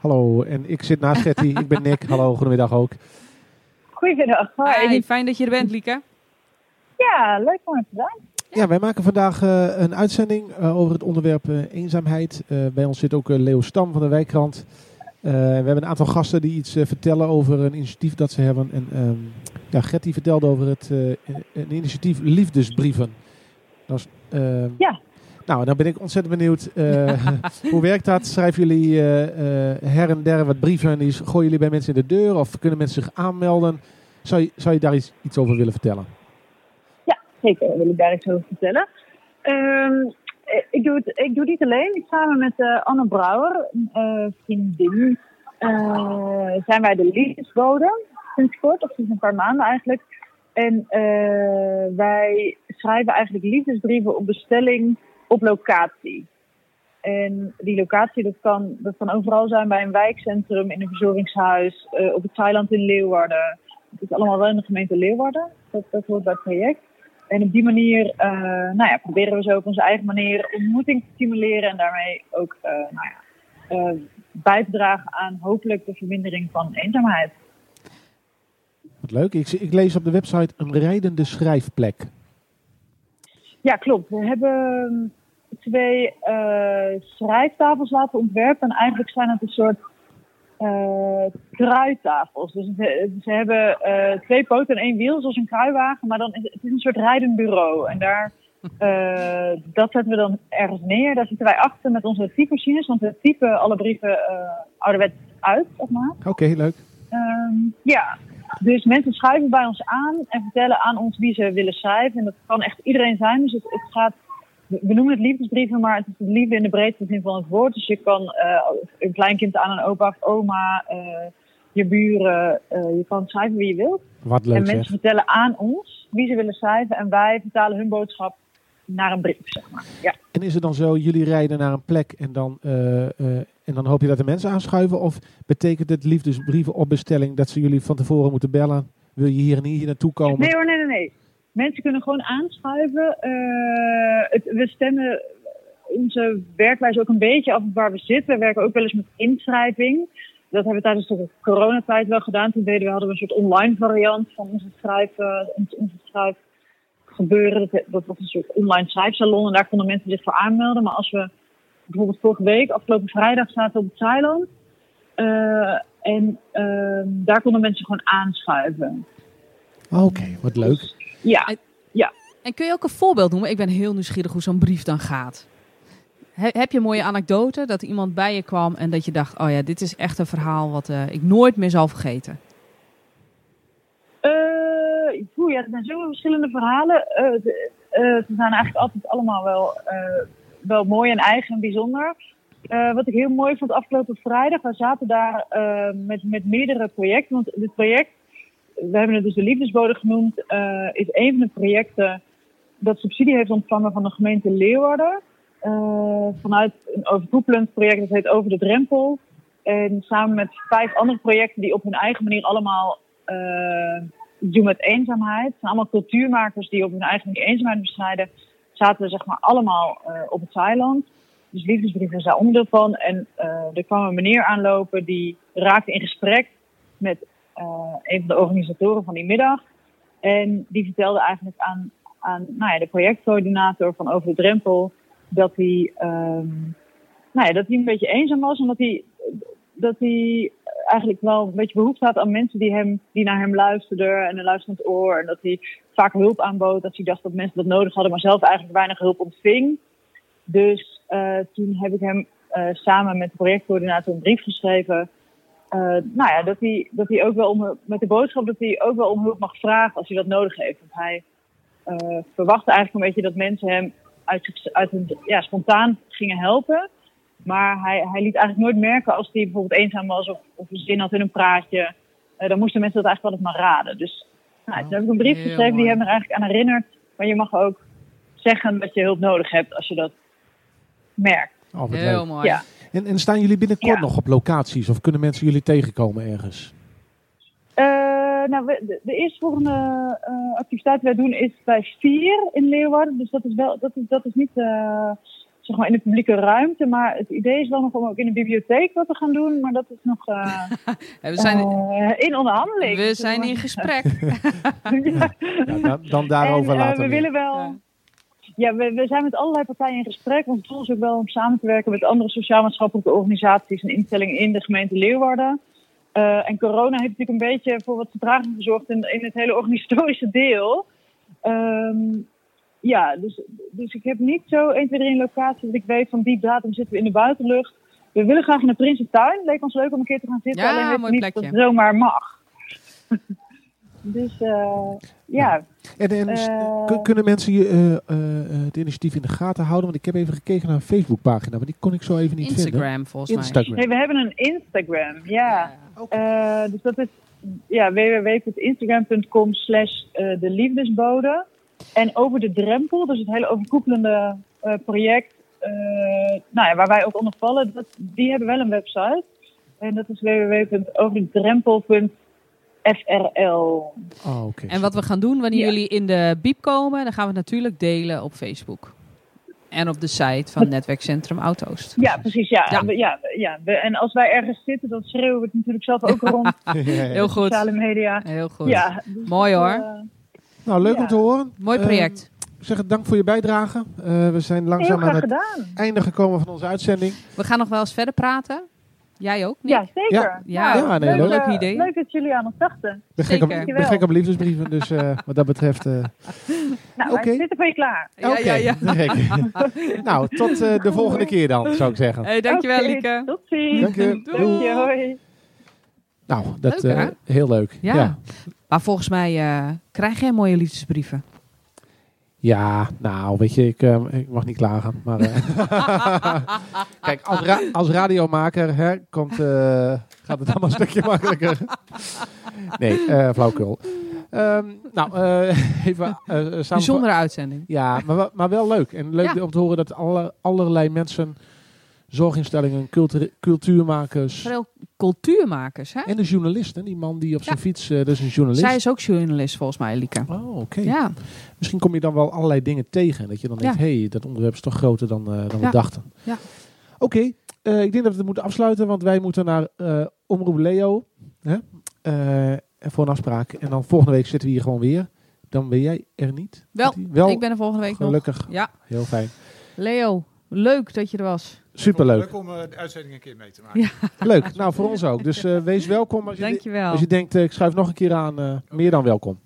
Hallo, en ik zit naast Getty. ik ben Nick. Hallo, goedemiddag ook. Goedemiddag. Hi, fijn dat je er bent, Lieke. Ja, leuk om het te zijn. Ja, wij maken vandaag eh, een uitzending eh, over het onderwerp eh, eenzaamheid. Bij ons zit ook Leo Stam van de Wijkkrant. we hebben een aantal gasten die iets vertellen over een initiatief dat ze hebben. En ehm, ja, Gert die vertelde over het een initiatief Liefdesbrieven. Dat is, ehm, ja. Nou, dan ben ik ontzettend benieuwd. [laughs] hoe werkt dat? Schrijven jullie her en der wat brieven en die gooien jullie bij mensen in de deur? Of kunnen mensen zich aanmelden? Zou je, zou je daar iets, iets over willen vertellen? Zeker wil ik daar iets over vertellen. Ehm, ik, doe het, ik doe het niet alleen. Samen met uh, Anne Brouwer, uh, vriendin, zijn wij de liefdesbode sinds kort, of sinds een paar maanden eigenlijk. En wij schrijven eigenlijk liefdesbrieven op bestelling op locatie. En die locatie, dat kan, dat kan overal zijn bij een wijkcentrum, in een verzorgingshuis, op het Thailand in Leeuwarden. Het is allemaal wel in de gemeente Leeuwarden. Dat, dat hoort bij het project. En op die manier uh, nou ja, proberen we zo op onze eigen manier ontmoeting te stimuleren en daarmee ook uh, nou ja, uh, bij te dragen aan hopelijk de vermindering van eenzaamheid. Wat leuk. Ik, ik lees op de website een rijdende schrijfplek. Ja, klopt. We hebben twee schrijftafels laten ontwerpen. En eigenlijk zijn het een soort uh, kruitafels. Dus ze, ze hebben uh, twee poten en één wiel, zoals een kruiwagen, maar dan is het is een soort rijdend bureau. En daar, uh, dat zetten we dan ergens neer. Daar zitten wij achter met onze typemachines, want we typen alle brieven ouderwets uit, zeg maar. Oké, okay, leuk. Um, ja, dus mensen schrijven bij ons aan en vertellen aan ons wie ze willen schrijven. En dat kan echt iedereen zijn. Dus het, het gaat we noemen het liefdesbrieven, maar het is het liefde in de breedste zin van het woord. Dus je kan uh, een kleinkind aan een opa of oma, uh, je buren, uh, je kan schrijven wie je wilt. Wat leuk En mensen vertellen aan ons wie ze willen schrijven en wij vertalen hun boodschap naar een brief, zeg maar. Ja. En is het dan zo, jullie rijden naar een plek en dan, en dan hoop je dat de mensen aanschuiven? Of betekent het liefdesbrieven op bestelling dat ze jullie van tevoren moeten bellen? Wil je hier en hier naartoe komen? Nee hoor, nee, nee, nee. Mensen kunnen gewoon aanschuiven. Het, we stemmen onze werkwijze ook een beetje af waar we zitten. We werken ook wel eens met inschrijving. Dat hebben we tijdens de coronatijd wel gedaan. Toen deden we, hadden we een soort online variant van onze schrijf, onze schrijf gebeuren. Dat, dat was een soort online schrijfsalon en daar konden mensen zich voor aanmelden. Maar als we bijvoorbeeld vorige week, afgelopen vrijdag, zaten op het Thailand. Uh, en uh, daar konden mensen gewoon aanschuiven. Oké, okay, wat leuk. Dus, ja, ja. En kun je ook een voorbeeld noemen? Ik ben heel nieuwsgierig hoe zo'n brief dan gaat. heb je een mooie anekdote dat iemand bij je kwam en dat je dacht: oh ja, dit is echt een verhaal wat uh, ik nooit meer zal vergeten? Uh, ja, er zijn zoveel verschillende verhalen. Uh, ze zijn eigenlijk altijd allemaal wel, wel mooi en eigen en bijzonder. wat ik heel mooi vond afgelopen vrijdag, we zaten daar met, met meerdere projecten. Want dit project we hebben het dus de liefdesbode genoemd, uh, is een van de projecten dat subsidie heeft ontvangen van de gemeente Leeuwarden. Uh, vanuit een overkoepelend project, dat heet Over de Drempel. En samen met vijf andere projecten die op hun eigen manier allemaal uh, doen met eenzaamheid. Het zijn allemaal cultuurmakers die op hun eigen manier eenzaamheid bestrijden. Zaten we zeg maar allemaal op het eiland. Dus liefdesbrieven zijn onderdeel van. En er kwam een meneer aanlopen die raakte in gesprek met een van de organisatoren van die middag. En die vertelde eigenlijk aan, aan nou ja, de projectcoördinator van Over de Drempel dat hij, um, nou ja, dat hij een beetje eenzaam was en dat hij, dat hij eigenlijk wel een beetje behoefte had aan mensen die, hem, die naar hem luisterden en een luisterend oor. En dat hij vaak hulp aanbood, dat hij dacht dat mensen dat nodig hadden, maar zelf eigenlijk weinig hulp ontving. Dus uh, toen heb ik hem uh, samen met de projectcoördinator een brief geschreven uh, nou ja, dat hij, dat hij ook wel om, met de boodschap dat hij ook wel om hulp mag vragen als hij dat nodig heeft. Want hij uh, verwachtte eigenlijk een beetje dat mensen hem uit, uit een, ja, spontaan gingen helpen. Maar hij, hij liet eigenlijk nooit merken als hij bijvoorbeeld eenzaam was of, of zin had in een praatje. Uh, dan moesten mensen dat eigenlijk wel eens maar raden. Dus nou, toen heb ik een brief geschreven die hem er eigenlijk aan herinnert. Maar je mag ook zeggen dat je hulp nodig hebt als je dat merkt. Oh, Heel mooi. Ja. En, en staan jullie binnenkort nog op locaties of kunnen mensen jullie tegenkomen ergens? Uh, nou, de, de eerstvolgende uh, activiteit die wij doen is bij Vier in Leeuwarden. Dus dat is, wel, dat is, dat is niet uh, zeg maar in de publieke ruimte. Maar het idee is wel nog om ook in de bibliotheek wat te gaan doen. Maar dat is nog [laughs] we zijn, in onderhandeling. We zijn in gesprek. [laughs] ja. dan, dan, daarover en, later. we willen wel... Ja, we, we zijn met allerlei partijen in gesprek. Ons doel is ook wel om samen te werken met andere sociaal-maatschappelijke organisaties en instellingen in de gemeente Leeuwarden. Eh, en corona heeft natuurlijk een beetje voor wat vertraging gezorgd in, in het hele organisatorische deel. Ehm, ja, dus, dus ik heb niet zo 1, 2, 3 een locatie dat ik weet van die datum zitten we in de buitenlucht. We willen graag in de Prinsentuin. Leek ons leuk om een keer te gaan zitten. Ja, alleen mooi niet plekje. dat het zomaar mag. Dus eh, ja. En, en s- Eh, kun- kunnen mensen je, eh, eh, eh, het initiatief in de gaten houden? Want ik heb even gekeken naar een Facebookpagina, maar die kon ik zo even niet vinden. Instagram volgens mij. Nee, we hebben een Instagram, ja. Eh, dus dat is ja, www.instagram.com slash eh, de liefdesbode. En over de drempel, dus het hele overkoepelende eh, project, eh, nou ja, waar wij ook onder vallen, dat, die hebben wel een website. En dat is www.overdrempel.frl. Oh, oké. En wat we gaan doen wanneer Ja. jullie in de biep komen, dan gaan we het natuurlijk delen op Facebook. En op de site van Netwerkcentrum Auto's. Ja, precies. Ja. Ja. Ja, en als wij ergens zitten, dan schreeuwen we het natuurlijk zelf ook [laughs] rond. Heel goed. Sociale media. Heel goed. Ja, dus Mooi hoor. eh, Nou, leuk Ja. om te horen. Mooi Eh, project. ik zeg het dank voor je bijdrage. Eh, we zijn langzaam aan het gedaan. einde gekomen van onze uitzending. We gaan nog wel eens verder praten. Jij ook? Nick? Ja, zeker. Ja. Ja, Ja, nee, leuk, leuk. eh, Leuk idee. Leuk dat jullie aan ons dachten. Ik ben gek, op, Zeker. ik ben gek op liefdesbrieven, dus eh, [laughs] wat dat betreft... eh, Nou, Oké. wij zitten voor je klaar. Ja, Oké, ja, [laughs] [laughs] nou, tot eh, de volgende keer dan, zou ik zeggen. Hey, dankjewel Oké, Lieke. Tot ziens. Dank je. Dank je, hoi. Nou, dat Leuk, eh, heel leuk. Ja. ja. Maar volgens mij eh, krijg jij mooie liefdesbrieven. Ja, nou, weet je, ik, eh, ik mag niet klagen. Maar, eh, [laughs] Kijk, als, ra- als radiomaker hè, komt, eh, gaat het allemaal een stukje makkelijker. Nee, eh flauwkul. Ehm, nou, eh, even uh, samen. Bijzondere uitzending. Ja, maar, wel- maar wel leuk. En leuk Ja. om te horen dat alle, allerlei mensen, zorginstellingen, cultu- cultuurmakers Veel cultuurmakers, hè? en de journalisten. Die man die op zijn Ja. fiets, eh, dat is een journalist. Zij is ook journalist volgens mij, Lieke. Oh, oké. Ja, Misschien kom je dan wel allerlei dingen tegen. Dat je dan denkt, hé, hey, dat onderwerp is toch groter dan, eh, dan we dachten. Ja. Oké, eh, ik denk dat we het moeten afsluiten, want wij moeten naar Omroep Leo. Hè? Voor een afspraak. En dan volgende week zitten we hier gewoon weer. Dan ben jij er niet. wel. Wel Ik ben er volgende week nog. gelukkig. Ja, Heel fijn. Leo, leuk dat je er was. Superleuk. Leuk om de uitzending een keer mee te maken. Ja. Leuk. Nou, voor ons ook. Dus eh, wees welkom. Als je, Dankjewel. als je denkt, eh, ik schuif nog een keer aan, eh, meer dan welkom.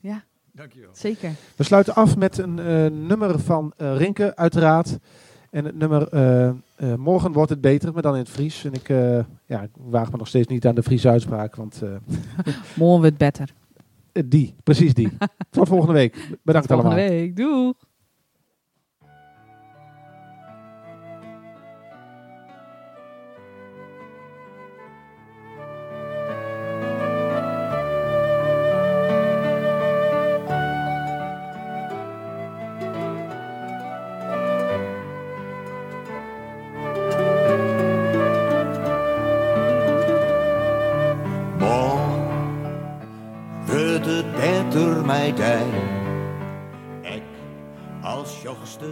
Dankjewel. Zeker. We sluiten af met een eh, nummer van eh, Rinke, uiteraard. En het nummer eh, eh, Morgen wordt het beter, maar dan in het Fries. En ik, eh, ja, ik waag me nog steeds niet aan de Friese uitspraak, want eh, [laughs] Morgen wordt beter. die, precies die. [laughs] Tot volgende week. Bedankt Volgende allemaal. week. Doeg.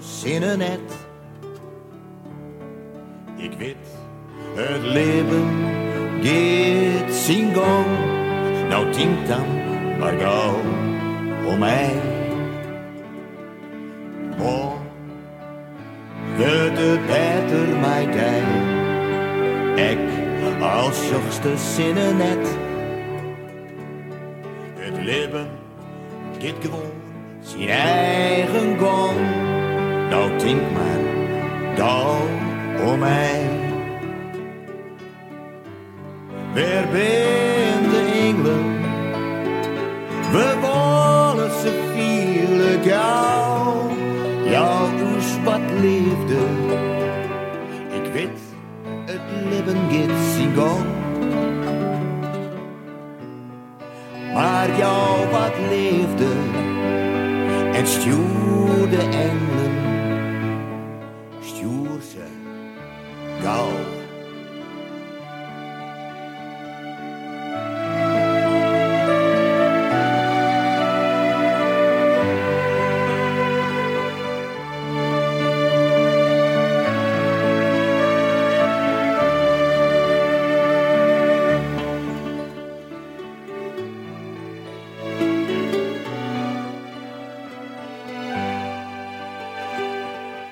Zinnen net. Ik weet, het leven zijn gang. Nou denkt dan maar gauw om mij. Wordt het beter, mij dij. Ik als jongste zinnen net.